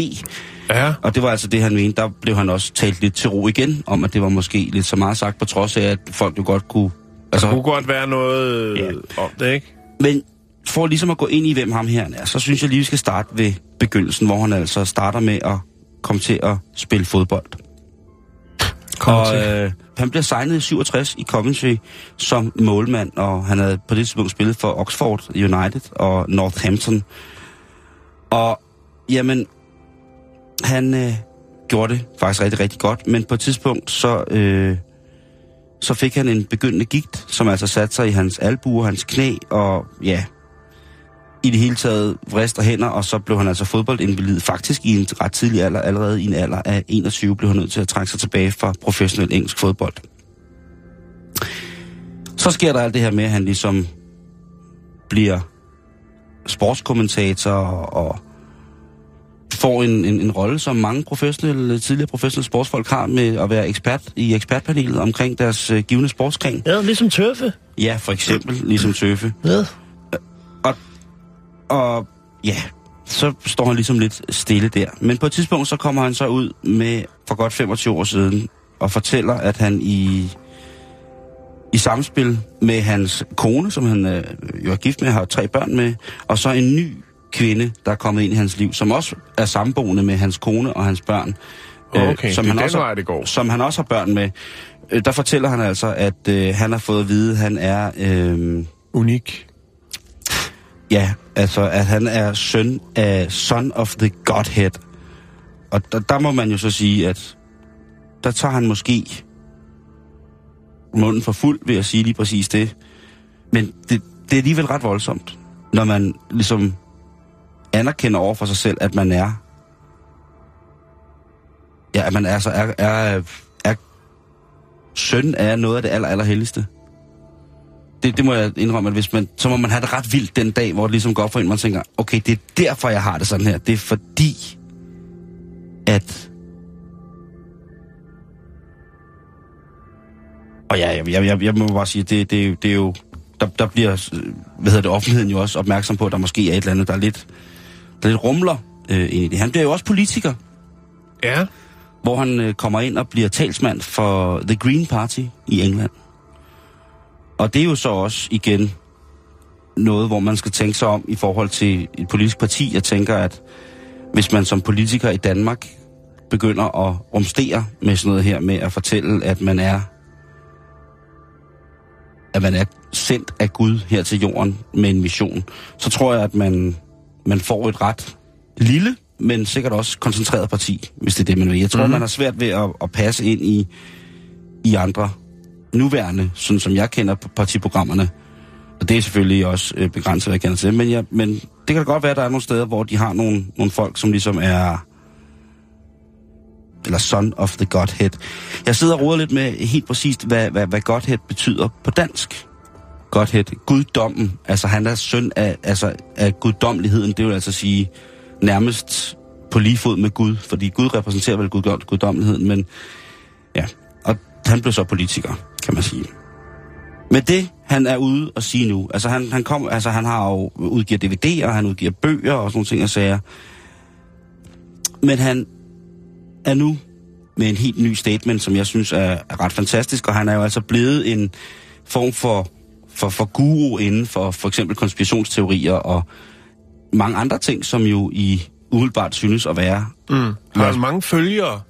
Ja, og det var altså det, han mente. Der blev han også talt lidt til ro igen, om at det var måske lidt så meget sagt, på trods af, at folk jo godt kunne... der kunne godt være noget Ja. ja. om det, ikke? Men for ligesom at gå ind i, hvem ham her er, så synes jeg lige, vi skal starte ved begyndelsen, hvor han altså starter med at komme til at spille fodbold. Kom og øh, han bliver signet i 67 i Coventry som målmand, og han havde på det tidspunkt spillet for Oxford United og Northampton. Og jamen, han øh, gjorde det faktisk rigtig, rigtig godt, men på et tidspunkt så, øh, så fik han en begyndende gigt, som altså satte sig i hans albu og hans knæ, og ja, i det hele taget vrister hænder, og så blev han altså fodboldinvalid. Faktisk i en ret tidlig alder, allerede i en alder af 21, blev han nødt til at trække sig tilbage fra professionel engelsk fodbold. Så sker der alt det her med, at han ligesom bliver sportskommentator og får en, en, en rolle, som mange professionelle, tidligere professionelle sportsfolk har med at være ekspert i ekspertpanelet omkring deres øh, givende sportsgren. Ja, ligesom tøffe. Ja, for eksempel ligesom Tøffe. Ja. Og ja, så står han ligesom lidt stille der. Men på et tidspunkt, så kommer han så ud med for godt 25 år siden og fortæller, at han i, i samspil med hans kone, som han øh, jo er gift med, har tre børn med, og så en ny kvinde, der er kommet ind i hans liv, som også er samboende med hans kone og hans børn. øh, Okay, er den også, vej, det går. Som han også har børn med. Øh, der fortæller han altså, at øh, han har fået at vide, at han er... Øh, Unik. Ja, altså at han er søn af Son of the Godhead. Og der, der må man jo så sige, at der tager han måske munden for fuld ved at sige lige præcis det. Men det, det er alligevel ret voldsomt, når man ligesom anerkender over for sig selv, at man er... Ja, at man altså er, er, er søn af noget af det aller, allerhelligste det, det må jeg indrømme, at hvis man, så må man have det ret vildt den dag, hvor det ligesom går op for en, man tænker, okay, det er derfor, jeg har det sådan her. Det er fordi, at... Og ja, jeg, jeg, jeg, jeg må bare sige, det, det, det er jo... Der, der bliver, hvad hedder det, offentligheden jo også opmærksom på, at der måske er et eller andet, der er lidt, der er lidt rumler øh, ind i det. Han bliver jo også politiker, Ja. hvor han øh, kommer ind og bliver talsmand for The Green Party i England. Og det er jo så også igen noget, hvor man skal tænke sig om i forhold til et politisk parti. Jeg tænker, at hvis man som politiker i Danmark begynder at rumstere med sådan noget her med at fortælle, at man er at man er sendt af Gud her til jorden med en mission, så tror jeg, at man, man får et ret lille, men sikkert også koncentreret parti, hvis det er det, man vil. Jeg tror, mm-hmm. man har svært ved at, at passe ind i, i andre nuværende, sådan som jeg kender partiprogrammerne. Og det er selvfølgelig også øh, begrænset, hvad jeg kender til. Men, jeg, men det kan da godt være, at der er nogle steder, hvor de har nogle, nogle folk, som ligesom er... Eller son of the Godhead. Jeg sidder og roder lidt med helt præcist, hvad, hvad, hvad Godhead betyder på dansk. Godhead, guddommen. Altså han er søn af, altså, af guddommeligheden. Det vil altså sige nærmest på lige fod med Gud. Fordi Gud repræsenterer vel guddommeligheden, men ja. Og han blev så politiker, kan man sige. Men det, han er ude og sige nu, altså han, han, kom, altså han har jo udgivet DVD'er, han udgiver bøger og sådan nogle ting og sager. Men han er nu med en helt ny statement, som jeg synes er, er ret fantastisk, og han er jo altså blevet en form for, for, for guru inden for for eksempel konspirationsteorier og mange andre ting, som jo i umiddelbart synes at være. Mm. Har han mange følgere?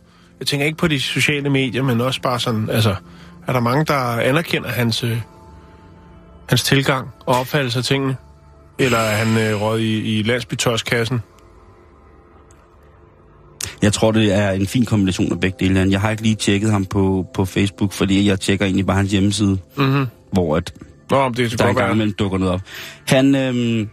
Jeg tænker ikke på de sociale medier, men også bare sådan, altså, er der mange, der anerkender hans, øh, hans tilgang og opfattelse af tingene? Eller er han øh, råd i, i landsbytoskassen? Jeg tror, det er en fin kombination af begge dele. Jeg har ikke lige tjekket ham på, på Facebook, fordi jeg tjekker egentlig bare hans hjemmeside, Mm-hmm. hvor at Nå, det er der godt være. imellem dukker noget op. Han, øhm,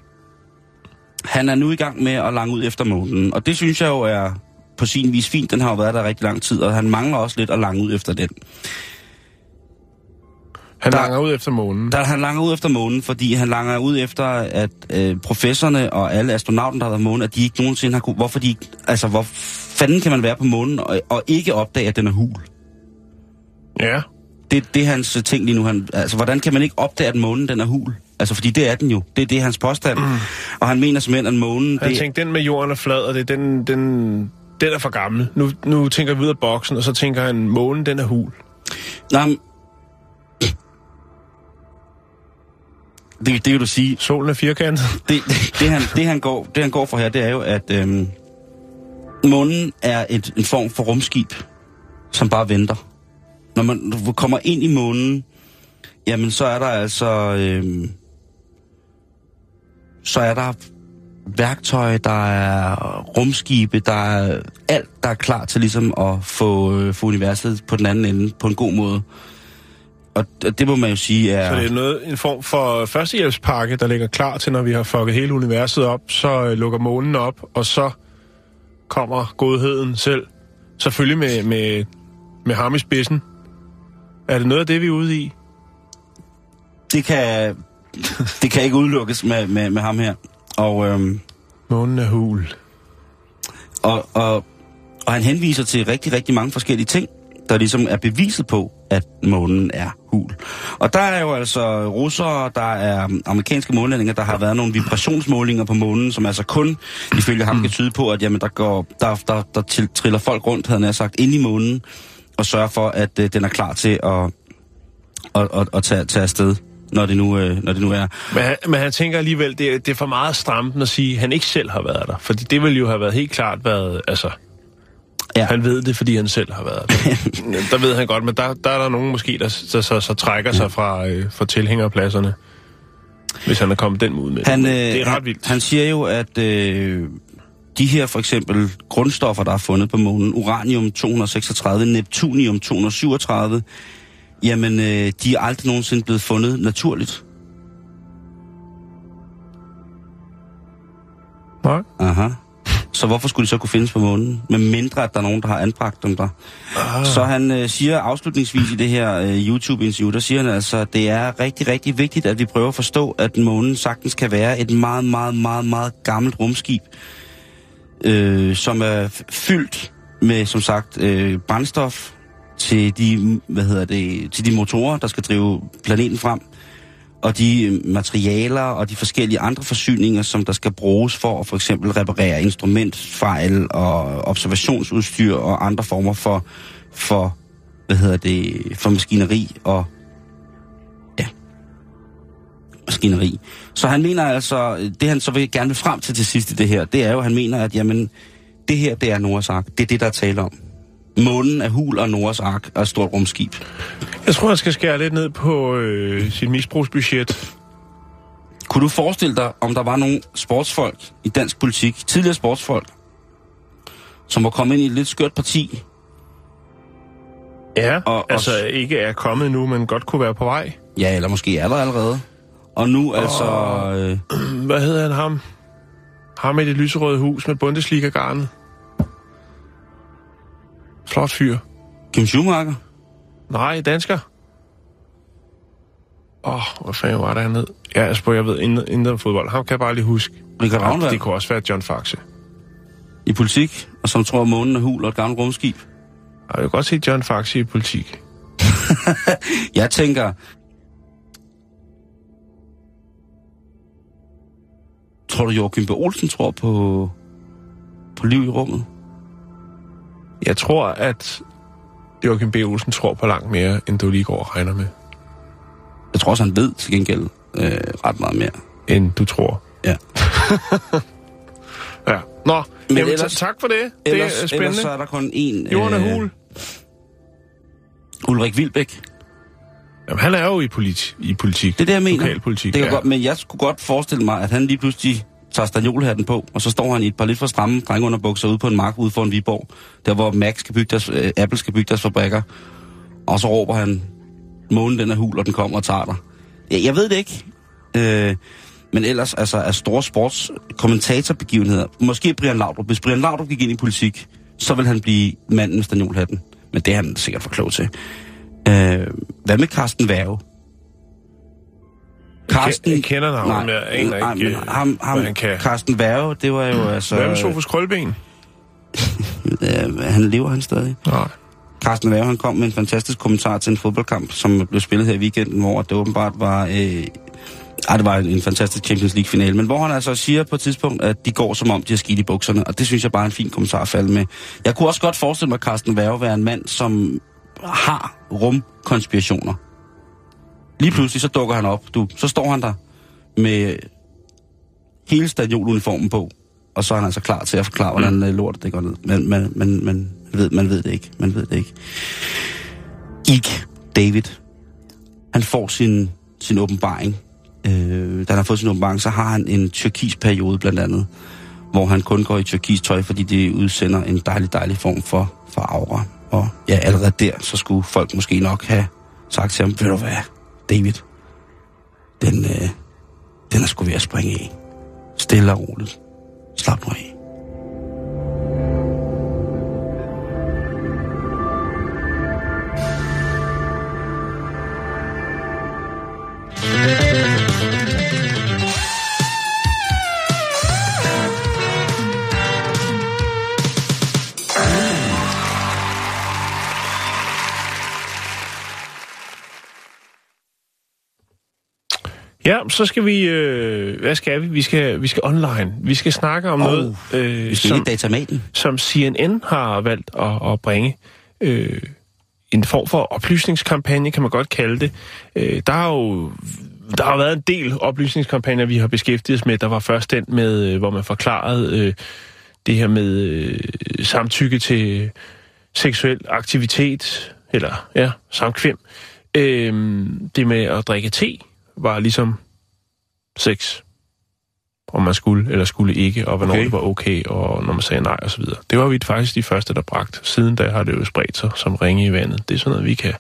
han er nu i gang med at lange ud efter månen, og det synes jeg jo er på sin vis fint. Den har jo været der rigtig lang tid, og han mangler også lidt at lange ud efter den. Han der- langer ud efter månen. Der han langer ud efter månen, fordi han langer ud efter, at øh, professorerne og alle astronauten, der har været på månen, at de ikke nogensinde har kunne... Hvorfor de ikke... Altså, hvor fanden kan man være på månen og, og ikke opdage, at den er hul? Ja. Det, det er hans øh, ting lige nu. Han, altså, hvordan kan man ikke opdage, at månen den er hul? Altså, fordi det er den jo. Det, det er hans påstand. Mm. Og han mener simpelthen, at månen... Han det, tænkte, den med jorden er flad, og det er den, den, den er for gammel. Nu, nu tænker vi ud af boksen, og så tænker han, månen den er hul. Nej, det, det vil du sige. Solen er firkantet. Det, det, det, han, det, han går, det han går for her, det er jo, at øhm, Månen er et, en form for rumskib, som bare venter. Når man kommer ind i månen, jamen så er der altså... Øh, så er der værktøj, der er rumskibe, der er alt, der er klar til ligesom at få, øh, få universet på den anden ende på en god måde. Og det må man jo sige er... Så det er noget, en form for førstehjælpspakke, der ligger klar til, når vi har fucket hele universet op, så øh, lukker månen op, og så kommer godheden selv. Selvfølgelig med, med, med ham i spidsen. Er det noget af det, vi er ude i? Det kan, det kan ikke udelukkes med, med, med ham her. Og, øhm, Månen er hul. og, og, og han henviser til rigtig, rigtig mange forskellige ting, der ligesom er beviset på, at månen er hul. Og der er jo altså russere, der er amerikanske månlandinger, der har været nogle vibrationsmålinger på månen, som altså kun, ifølge ham, kan tyde på, at jamen, der, går, der, der, der til, triller folk rundt, havde han sagt, ind i månen, og sørger for, at øh, den er klar til at, at, at, at tage, tage afsted, når det nu, øh, når det nu er. Men han, men han tænker alligevel, det, det er for meget stramt at sige, at han ikke selv har været der. Fordi det ville jo have været helt klart været, altså... Ja. Han ved det, fordi han selv har været der. der ved han godt, men der, der er der nogen måske, der, der så, så trækker sig fra, øh, fra tilhængerpladserne. Hvis han er kommet den ud med. Han, øh, det er ret han, vildt. han siger jo, at øh, de her for eksempel grundstoffer, der er fundet på månen, uranium-236, neptunium-237, jamen øh, de er aldrig nogensinde blevet fundet naturligt. Nej. Aha. Så hvorfor skulle de så kunne findes på månen? Med mindre, at der er nogen, der har anbragt dem der. Ah. Så han øh, siger afslutningsvis i det her øh, YouTube-interview, der siger han altså, at det er rigtig, rigtig vigtigt, at vi prøver at forstå, at månen sagtens kan være et meget, meget, meget, meget gammelt rumskib, øh, som er fyldt med, som sagt, øh, brændstof til de, hvad hedder det, til de motorer, der skal drive planeten frem og de øh, materialer og de forskellige andre forsyninger, som der skal bruges for at for eksempel reparere instrumentfejl og observationsudstyr og andre former for, for hvad hedder det, for maskineri og ja, maskineri. Så han mener altså, det han så vil gerne vil frem til til sidst i det her, det er jo, han mener, at jamen, det her, det er Noahs ark. Det er det, der er tale om. Månen er hul og Noahs ark og et stort rumskib. Jeg tror, han skal skære lidt ned på øh, sit misbrugsbudget. Kunne du forestille dig, om der var nogle sportsfolk i dansk politik, tidligere sportsfolk, som var kommet ind i et lidt skørt parti, Ja, Og- og, altså ikke er kommet nu, men godt kunne være på vej. ja, eller måske er der allerede, og nu altså øh, Hvad hedder han ham? Ham i det lyserøde hus med Bundesliga-garnet. Flot fyr. Kim Schumacher, Nej, dansker. Åh, oh, hvad fanden var det, han hed? Ja, jeg spørger, jeg ved intet, intet om fodbold. Ham kan jeg bare lige huske. Richard Ravnvald det kunne også være John Faxe. i politik, og som tror, at månen er hul og et gammelt rumskib. Jeg vil godt se John Faxe i politik. Jeg tænker, tror du, Joachim B. Olsen tror på, på liv i rummet? Jeg tror, at Joachim B. Olsen tror på langt mere, end du lige går og regner med. Jeg tror også, han ved til gengæld øh, ret meget mere. End du tror. Ja. Ja. Nå, Men Men jamen, ellers- tak for det. Ellers, det er spændende. ellers så er der kun én... øh, Jorden er hul. Ulrik Vilbæk. Jamen, han er jo i, politi- i politik. Det er det, jeg mener. Lokalpolitik, det kan ja. godt, men jeg skulle godt forestille mig, at han lige pludselig tager stagnolhatten på, og så står han i et par lidt for stramme drengeunderbukser ude på en mark ude foran Viborg, der hvor Max skal bygge deres, øh, Apple skal bygge deres fabrikker. Og så råber han, månen den er hul, og den kommer og tager dig. Jeg, jeg ved det ikke. Øh, men ellers altså er store sportskommentatorbegivenheder. Måske Brian Laudrup. Hvis Brian Laudrup gik ind i politik, så vil han blive manden med stagnolhatten. Men det er han sikkert for klog til. Øh, hvad med Carsten Værge? Karsten, jeg kender navnet, men jeg aner nej, ikke, men ham, ham, han kan. Carsten Værge, det var jo altså... Hvad med Sofus Krølben? øh, han lever han stadig. Nej. Carsten Værge, han kom med en fantastisk kommentar til en fodboldkamp, som blev spillet her i weekenden, hvor det åbenbart var... Øh, ej, det var en, en fantastisk Champions League-finale, men hvor han altså siger på et tidspunkt, at de går som om, de har skidt i bukserne, og det synes jeg bare er en fin kommentar at falde med. Jeg kunne også godt forestille mig, at Carsten Værge være en mand, som har rumkonspirationer. Lige pludselig så dukker han op, du. Så står han der med hele stadionuniformen på, og så er han altså klar til at forklare, hvordan mm. lortet det går ned. Men man, man, man, ved, man ved det ikke. Man ved det ikke. Ig, David, han får sin, sin åbenbaring. Øh, da han har fået sin åbenbaring, så har han en tyrkis periode blandt andet, hvor han kun går i tyrkis tøj, fordi det udsender en dejlig, dejlig form for, for aura. Og ja, allerede der, så skulle folk måske nok have sagt til ham, ved du hvad, David, den, øh, den er sgu ved at springe i. Stille og roligt. Slap nu af. Ja, så skal vi... Øh, hvad skal vi? Vi skal, vi skal online. Vi skal snakke om oh, noget, øh, vi skal som, datamaten. som CNN har valgt at, at bringe. Øh, en form for oplysningskampagne, kan man godt kalde det. Øh, der har jo der har været en del oplysningskampagner, vi har beskæftiget os med. Der var først den med, øh, hvor man forklarede øh, det her med øh, samtykke til seksuel aktivitet, eller ja, samkvem. Øh, det med at drikke te var ligesom sex. Om man skulle eller skulle ikke, og hvornår okay. det var okay, og når man sagde nej og så videre. Det var vi faktisk de første, der bragte. Siden da har det jo spredt sig som ringe i vandet. Det er sådan noget, vi kan...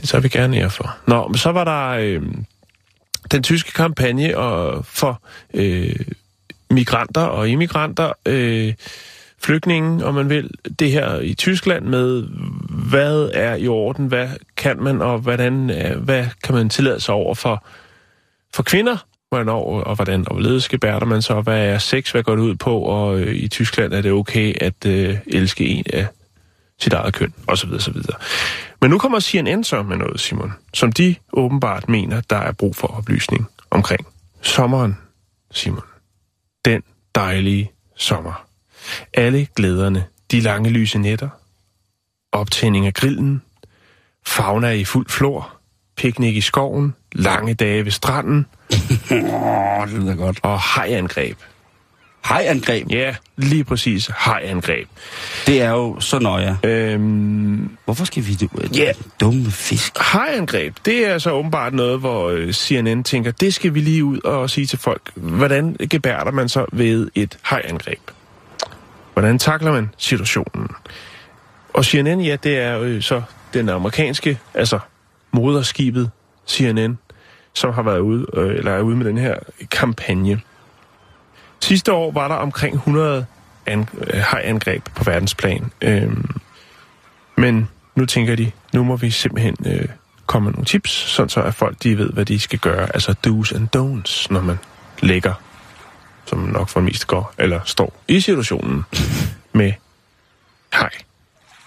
Det tager vi gerne ære for. Nå, men så var der øh, den tyske kampagne og for øh, migranter og immigranter, øh, flygtninge, om man vil, det her i Tyskland med, hvad er i orden, hvad kan man, og hvordan, øh, hvad kan man tillade sig over for, for kvinder, hvornår og hvordan og hvorledes gebærder man så, hvad er sex, hvad går det ud på, og øh, i Tyskland er det okay at øh, elske en af sit eget køn, osv. osv. Men nu kommer CNN så med noget, Simon, som de åbenbart mener, der er brug for oplysning omkring. Sommeren, Simon. Den dejlige sommer. Alle glæderne, de lange lyse nætter, optænding af grillen, fauna i fuld flor, piknik i skoven, lange dage ved stranden, Åh, det lyder godt. og hajangreb. Hajangreb, Ja, lige præcis hajangreb. det er jo så nøje. Øhm, Hvorfor skal vi det? Ja. Dumme fisk. hajangreb, det er så åbenbart noget, hvor øh, CNN tænker, det skal vi lige ud og sige til folk. Hvordan gebærder man så ved et hajangreb? Hvordan takler man situationen? Og CNN, ja, det er jo så den amerikanske, altså moderskibet CNN, som har været ude, øh, eller er ude med den her kampagne. Sidste år var der omkring 100 an, øh, hajangreb på verdensplan. Øhm, men nu tænker de, nu må vi simpelthen øh, komme med nogle tips, sådan så at folk de ved, hvad de skal gøre. Altså do's and don'ts, når man lægger, som nok for det meste går, eller står i situationen med hej.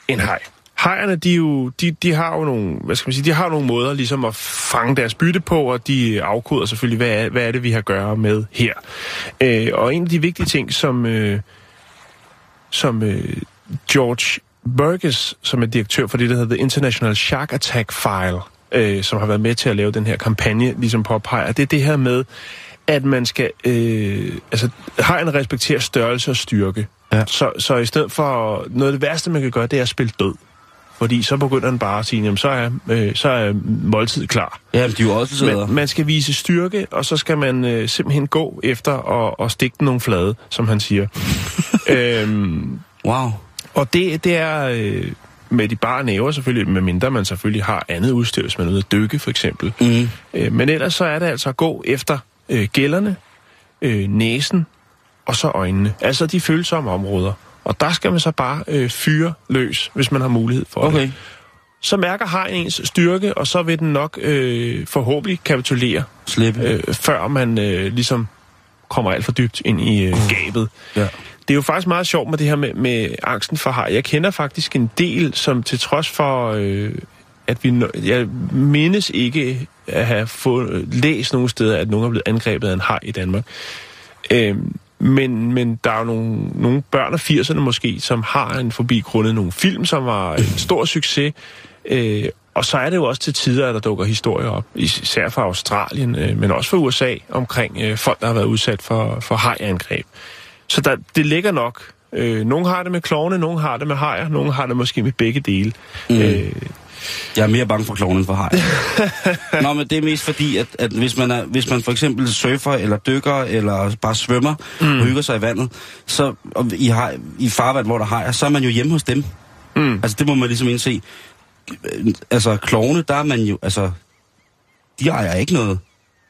En hej. Hejerne, de, jo, de, de har jo nogle, hvad skal man sige, de har nogle måder ligesom at fange deres bytte på, og de afkoder selvfølgelig, hvad er, hvad er det, vi har at gøre med her. Øh, og en af de vigtige ting, som, øh, som øh, George Burgess, som er direktør for det, der hedder The International Shark Attack File, øh, som har været med til at lave den her kampagne, ligesom påpeger, det er det her med, at man skal, øh, altså, hejerne respekterer størrelse og styrke. Ja. Så, så i stedet for, noget af det værste, man kan gøre, det er at spille død. Fordi så begynder den bare at sige, jamen så er, øh, så er måltid klar. Ja, de er jo også sæder. Men man skal vise styrke, og så skal man øh, simpelthen gå efter og, og stikke den nogle flade, som han siger. øhm, Wow. og det, det er øh, med de bare næver selvfølgelig, medmindre man selvfølgelig har andet udstyr, hvis man er ude at dykke for eksempel. Mm. Øh, men ellers så er det altså at gå efter øh, gælderne, øh, næsen og så øjnene. Altså de følsomme områder. Og der skal man så bare øh, fyre løs, hvis man har mulighed for Okay. det. Så mærker har ens styrke, og så vil den nok øh, forhåbentlig kapitulere, Slippe. øh, før man øh, ligesom kommer alt for dybt ind i øh, gabet. Ja. Det er jo faktisk meget sjovt med det her med, med angsten for haj. Jeg kender faktisk en del, som til trods for, øh, at vi... Jeg mindes ikke have fået, læst nogle steder, at nogen er blevet angrebet af en haj i Danmark. Øh, men, men der er jo nogle, nogle børn af 80'erne måske, som har en forbi grundet nogle film, som var en stor succes. Øh, og så er det jo også til tider, at der dukker historier op, især fra Australien, øh, men også fra USA, omkring øh, folk, der har været udsat for, for hajangreb. Så der, det ligger nok. Øh, nogle har det med klovne, nogle har det med hajer, nogle har det måske med begge dele. Mm. Øh, Jeg er mere bange for klovnen for haj. Nå, men det er mest fordi, at, at hvis, man er, hvis man for eksempel surfer, eller dykker, eller bare svømmer, mm. og hygger sig i vandet, så og i, haj, i farvand, hvor der hajer, så er man jo hjemme hos dem. Mm. Altså, det må man ligesom indse. Altså, klovne, der er man jo, altså, de ejer ikke noget.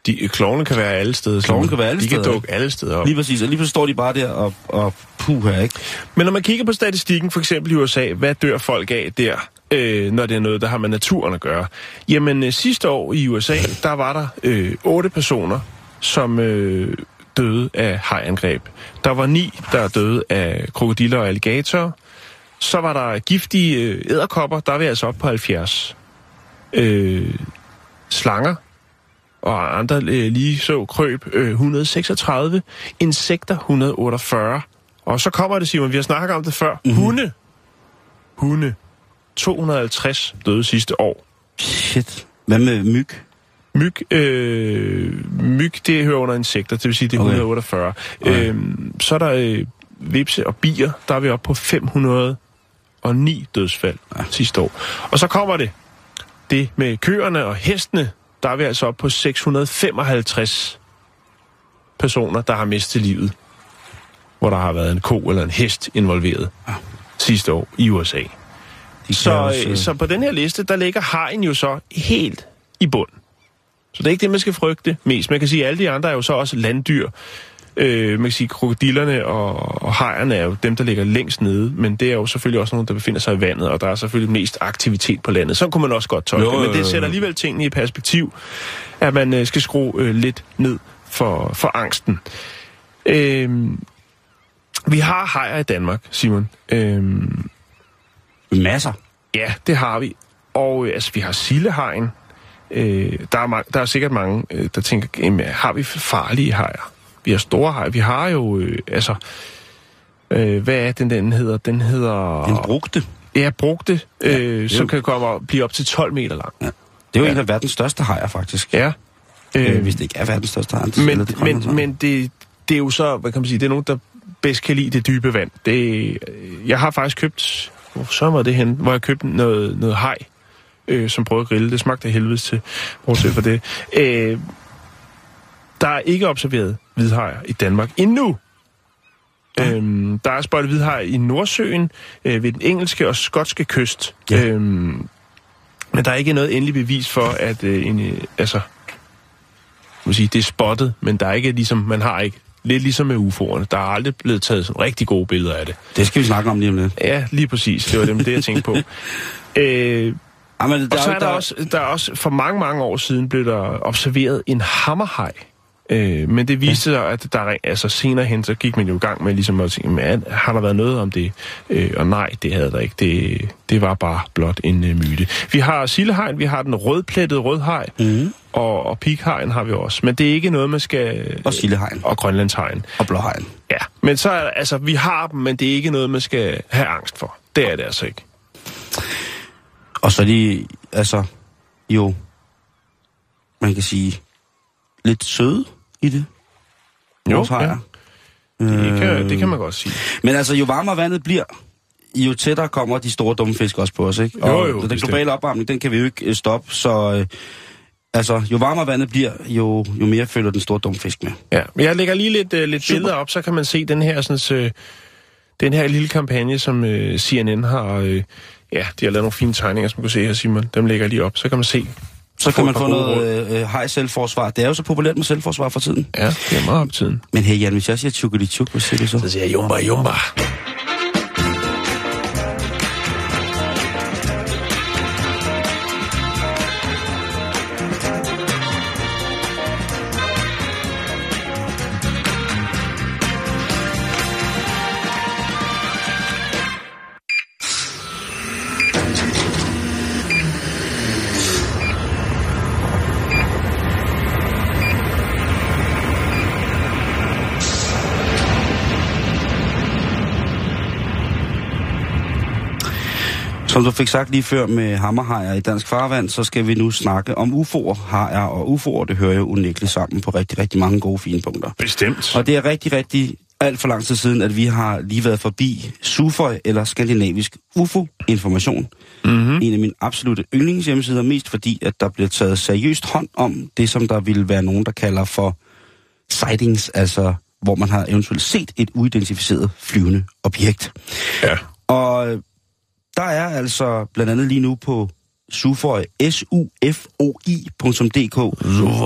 de, klovne kan være alle steder. Klovne kan være alle de steder, De kan dukke alle steder op. Lige præcis, og lige pludselig står de bare der og, og puh her, ikke? Men når man kigger på statistikken, for eksempel i USA, hvad dør folk af der, øh, når det er noget, der har med naturen at gøre? Jamen, øh, sidste år i USA, der var der øh, otte personer, som øh, døde af hajangreb. Der var ni, der døde af krokodiller og alligatorer. Så var der giftige øh, æderkopper, der er vi altså op på 70. Øh, slanger og andre øh, lige så krøb øh, 136, insekter 148. Og så kommer det, Simon, vi har snakket om det før. Mm-hmm. Hunde. Hunde. 250 døde sidste år. Shit. Hvad med myg? Myg, øh, myg, det hører under insekter, det vil sige, det er Okay. 148. Okay. Øhm, så er der øh, vipse og bier, der er vi oppe på 509 dødsfald ja. sidste år. Og så kommer det, det med køerne og hestene, der er vi altså oppe på 655 personer, der har mistet livet, hvor der har været en ko eller en hest involveret Ja. sidste år i USA. Så, også, øh, så på den her liste, der ligger hajen jo så helt i bund. Så det er ikke det, man skal frygte mest. Man kan sige, at alle de andre er jo så også landdyr. Øh, man kan sige, krokodillerne og, og hajerne er jo dem, der ligger længst nede, men det er jo selvfølgelig også nogen, der befinder sig i vandet, og der er selvfølgelig mest aktivitet på landet. Så kunne man også godt tolke, Jo, men det sætter alligevel tingene i perspektiv, at man øh, skal skrue øh, lidt ned for, for angsten. Øh, vi har hajer i Danmark, Simon. Øh, Masser. Ja, det har vi. Og øh, altså, vi har sildehegn. Øh, der, er der er sikkert mange, øh, der tænker, jamen, har vi farlige hajer? Vi har store hajer. Vi har jo, øh, altså... Øh, hvad er den, den hedder? Den hedder... Den brugte. Ja, brugte, øh, jo. som kan komme op, blive op til 12 meter lang. Ja. Det er jo Ja. en af verdens største hajer, faktisk. Ja. Øh, hvis det ikke er verdens største haj. men, det men, men det, det er jo så, hvad kan man sige, det er nogen, der bedst kan lide det dybe vand. Det, øh, jeg har faktisk købt, hvor så var det hen, hvor jeg købte noget, noget haj, øh, som prøvede at grille. Det smagte af helvedes til, bortset for det. Øh, der er ikke observeret hvidhajer i Danmark endnu. Øhm, der er spottet hvidhaj i Nordsøen, øh, ved den engelske og skotske kyst. Ja. Øhm, men der er ikke noget endeligt bevis for, at øh, en, øh, altså, må sige, det er spottet, men der er ikke ligesom, man har ikke, lidt ligesom med UFO'erne, der er aldrig blevet taget sådan rigtig gode billeder af det. Det skal vi snakke om lige om lidt. Ja, lige præcis, det var det, det jeg tænkte på. Øh, Ja, men og så er der, også, der er også, for mange, mange år siden blev der observeret en hammerhaj. Øh, men det viste sig, at der er- altså senere hen, så gik man jo i gang med ligesom at tænke, men har der været noget om det? Øh, og nej, det havde der ikke. Det, det var bare blot en øh, myte. Vi har sildehegn, vi har den rødplettede rødhaj, Mhm. og, og pikhegn har vi også. Men det er ikke noget, man skal... Og sildehegn. Og grønlandshegn. Og blåhegn. Ja, men så er altså, vi har dem, men det er ikke noget, man skal have angst for. Det er det altså ikke. Og så er de, altså, jo, man kan sige, lidt søde i det. Vores hajer. Det kan, Øh, det kan man godt sige. Men altså, jo varmere vandet bliver, jo tættere kommer de store dumme fisk også på os, ikke? Jo, Og jo, den bestemt. globale opvarmning, den kan vi jo ikke øh, stoppe, så... Øh, altså, jo varmere vandet bliver, jo, jo mere følger den store dumme fisk med. Ja, men jeg lægger lige lidt, uh, lidt Super. billeder op, så kan man se den her, sådan, uh, den her lille kampagne, som uh, CNN har... Uh, ja, de har lavet nogle fine tegninger, som du kan se her, Simon. Dem lægger jeg lige op, så kan man se. Så kan man få noget øh, øh, hej selvforsvar. Det er jo så populært med selvforsvar for tiden. Ja, det er meget op tiden. Men hey Jan, hvis jeg siger tjukkeli tjuk, hvad siger du så? Så siger jeg, jumba, jumba. Som du fik sagt lige før med hammerhajer i dansk farvand, så skal vi nu snakke om UFO'er, hajer og UFO'er. Det hører jo unægteligt sammen på rigtig, rigtig mange gode fine punkter. Bestemt. Og det er rigtig, rigtig... alt for lang tid siden, at vi har lige været forbi SUFOI, eller Skandinavisk UFO-information. Mm-hmm. En af mine absolute yndlingshjemmesider, mest fordi, at der bliver taget seriøst hånd om det, som der ville være nogen, der kalder for sightings, altså hvor man har eventuelt set et uidentificeret flyvende objekt. Ja. Og der er altså blandt andet lige nu på sufoi, sufoi.dk,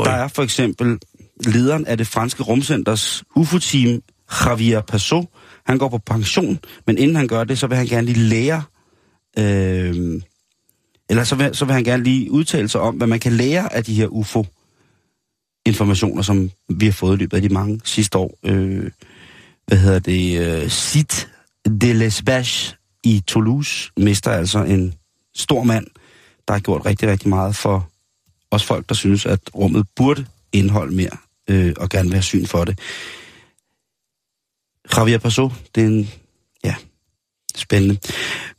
der er for eksempel lederen af det franske rumcenters UFO-team, Javier Passot. Han går på pension, men inden han gør det, så vil han gerne lige lære, øh, eller så vil, så vil han gerne lige udtale sig om, hvad man kan lære af de her UFO-informationer, som vi har fået i løbet af de mange sidste år. Øh, hvad hedder det? Øh, Sit de l'Espace i Toulouse mister altså en stor mand, der har gjort rigtig, rigtig meget for os folk, der synes, at rummet burde indeholde mere, øh, og gerne vil have syn for det. Javier Paso, det er en, ja, spændende.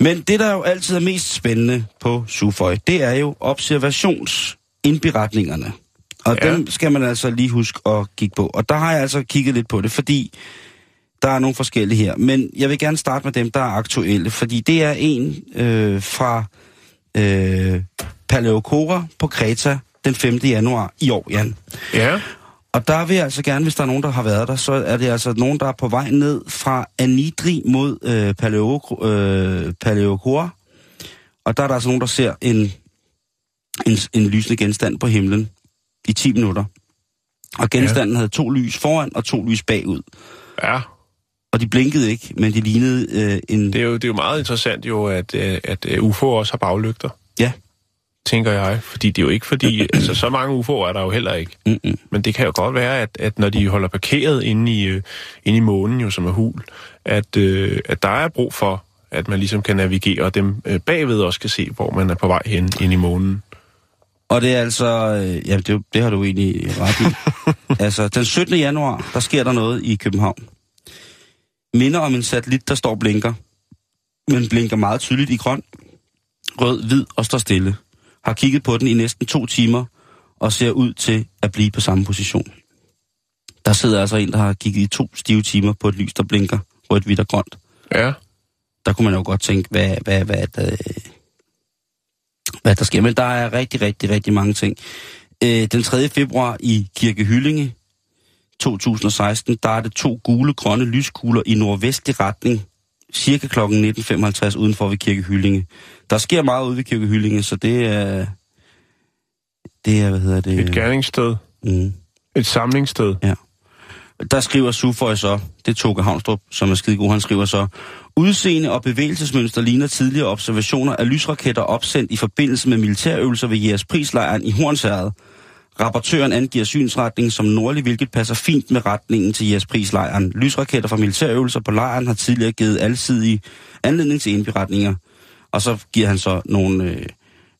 Men det, der jo altid er mest spændende på Suføj, det er jo observationsindberetningerne. Og ja. dem skal man altså lige huske at kigge på. Og der har jeg altså kigget lidt på det, fordi der er nogle forskellige her. Men jeg vil gerne starte med dem, der er aktuelle, fordi det er en øh, fra øh, Paleokora på Kreta den 5. januar i år, Jan. Ja. Og der vil jeg altså gerne, hvis der er nogen, der har været der, så er det altså nogen, der er på vej ned fra Anidri mod øh, Paleo, øh, Paleokora. Og der er der altså nogen, der ser en, en, en lysende genstand på himlen i 10 minutter. Og genstanden ja. havde to lys foran og to lys bagud. Ja. Og de blinkede ikke, men de lignede øh, en... Det er, jo, det er jo meget interessant jo, at, øh, at øh, UFO også har baglygter. Ja. Tænker jeg. Fordi det er jo ikke fordi... altså, så mange UFO'er er der jo heller ikke. Mm-mm. Men det kan jo godt være, at, at når de holder parkeret inde i, øh, inde i månen, jo, som er hul, at, øh, at der er brug for, at man ligesom kan navigere, og dem øh, bagved også kan se, hvor man er på vej hen ind i månen. Og det er altså... Øh, ja, det, det har du egentlig ret i. altså, den 17. januar, der sker der noget i København. Minder om en satellit, der står og blinker. Men blinker meget tydeligt i grøn, rød, hvid og står stille. Har kigget på den i næsten to timer og ser ud til at blive på samme position. Der sidder altså en, der har kigget i to stive timer på et lys, der blinker rødt, hvidt og grønt. Ja. Der kunne man jo godt tænke, hvad, hvad, hvad, hvad, hvad der sker. Men der er rigtig, rigtig, rigtig mange ting. Øh, den 3. februar i Kirke Hyllinge 2016, der er det to gule, grønne lyskugler i nordvestlig retning, cirka kl. 19.55 udenfor ved Kirke Hyllinge. Der sker meget ude ved Kirke Hyllinge, så det er... Det er, hvad hedder det? Et gerningssted. Mm. Et samlingssted. Der skriver Suføj så, det er Toge Havnstrup, som er skide god, han skriver så, udseende og bevægelsesmønster ligner tidligere observationer af lysraketter opsendt i forbindelse med militærøvelser ved Jægerspris-lejren i Hornsherred. Rapportøren angiver synsretningen som nordlig, hvilket passer fint med retningen til Jægerspris-lejren. Lysraketter fra militærøvelser på lejren har tidligere givet alsidige anledning til indberetninger. Og så giver han så nogle, øh,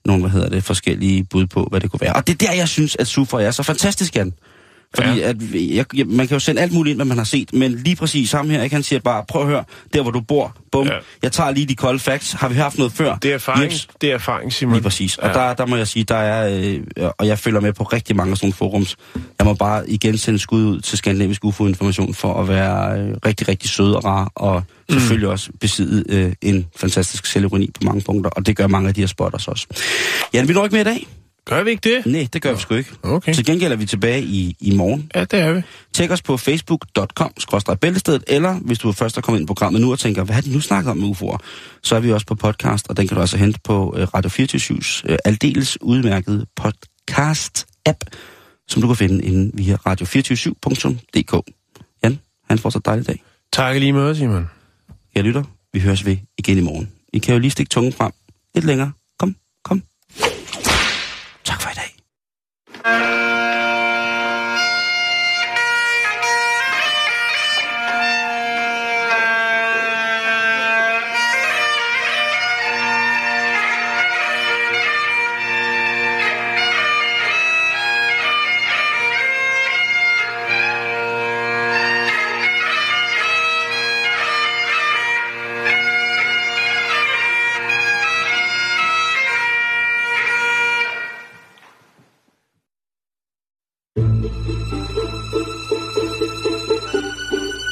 nogle hvad hedder det, forskellige bud på, hvad det kunne være. Og det er der, jeg synes, at Suføj er så fantastisk, Jan. Fordi Ja. at jeg, jeg, man kan jo sende alt muligt ind, hvad man har set, men lige præcis ham her, ikke? han siger bare, prøv at høre, der hvor du bor, bum, Ja. jeg tager lige de kolde facts, har vi haft noget før? Det er erfaring, Jeps. det er erfaring Simon. Lige præcis. Og Ja. der, der må jeg sige, der er, øh, og jeg følger med på rigtig mange af sådan nogle forums. Jeg må bare igen sende skud ud til Skandinavisk UFO-information for at være øh, rigtig, rigtig sød og rar, og Mm. selvfølgelig også besidde øh, en fantastisk selvironi på mange punkter, og det gør mange af de her spotters også. Jan, vi når ikke mere i dag. Gør vi ikke det? Nej, det gør vi sgu ikke. Okay. Til gengæld er vi tilbage i, i morgen. Ja, det er vi. Tjek os på facebook.com-bæltestedet, eller hvis du er først er kommet ind i programmet nu og tænker, hvad har de nu snakket om med UFO'er, så er vi også på podcast, og den kan du altså hente på øh, Radio 24 øh, aldeles udmærkede podcast-app, som du kan finde inde via radio247.dk. Jan, han får så dejlig dag. Tak lige måde, Simon. Jeg lytter. Vi høres ved igen i morgen. I kan jo lige stikke tungen frem lidt længere. Tak for i dag.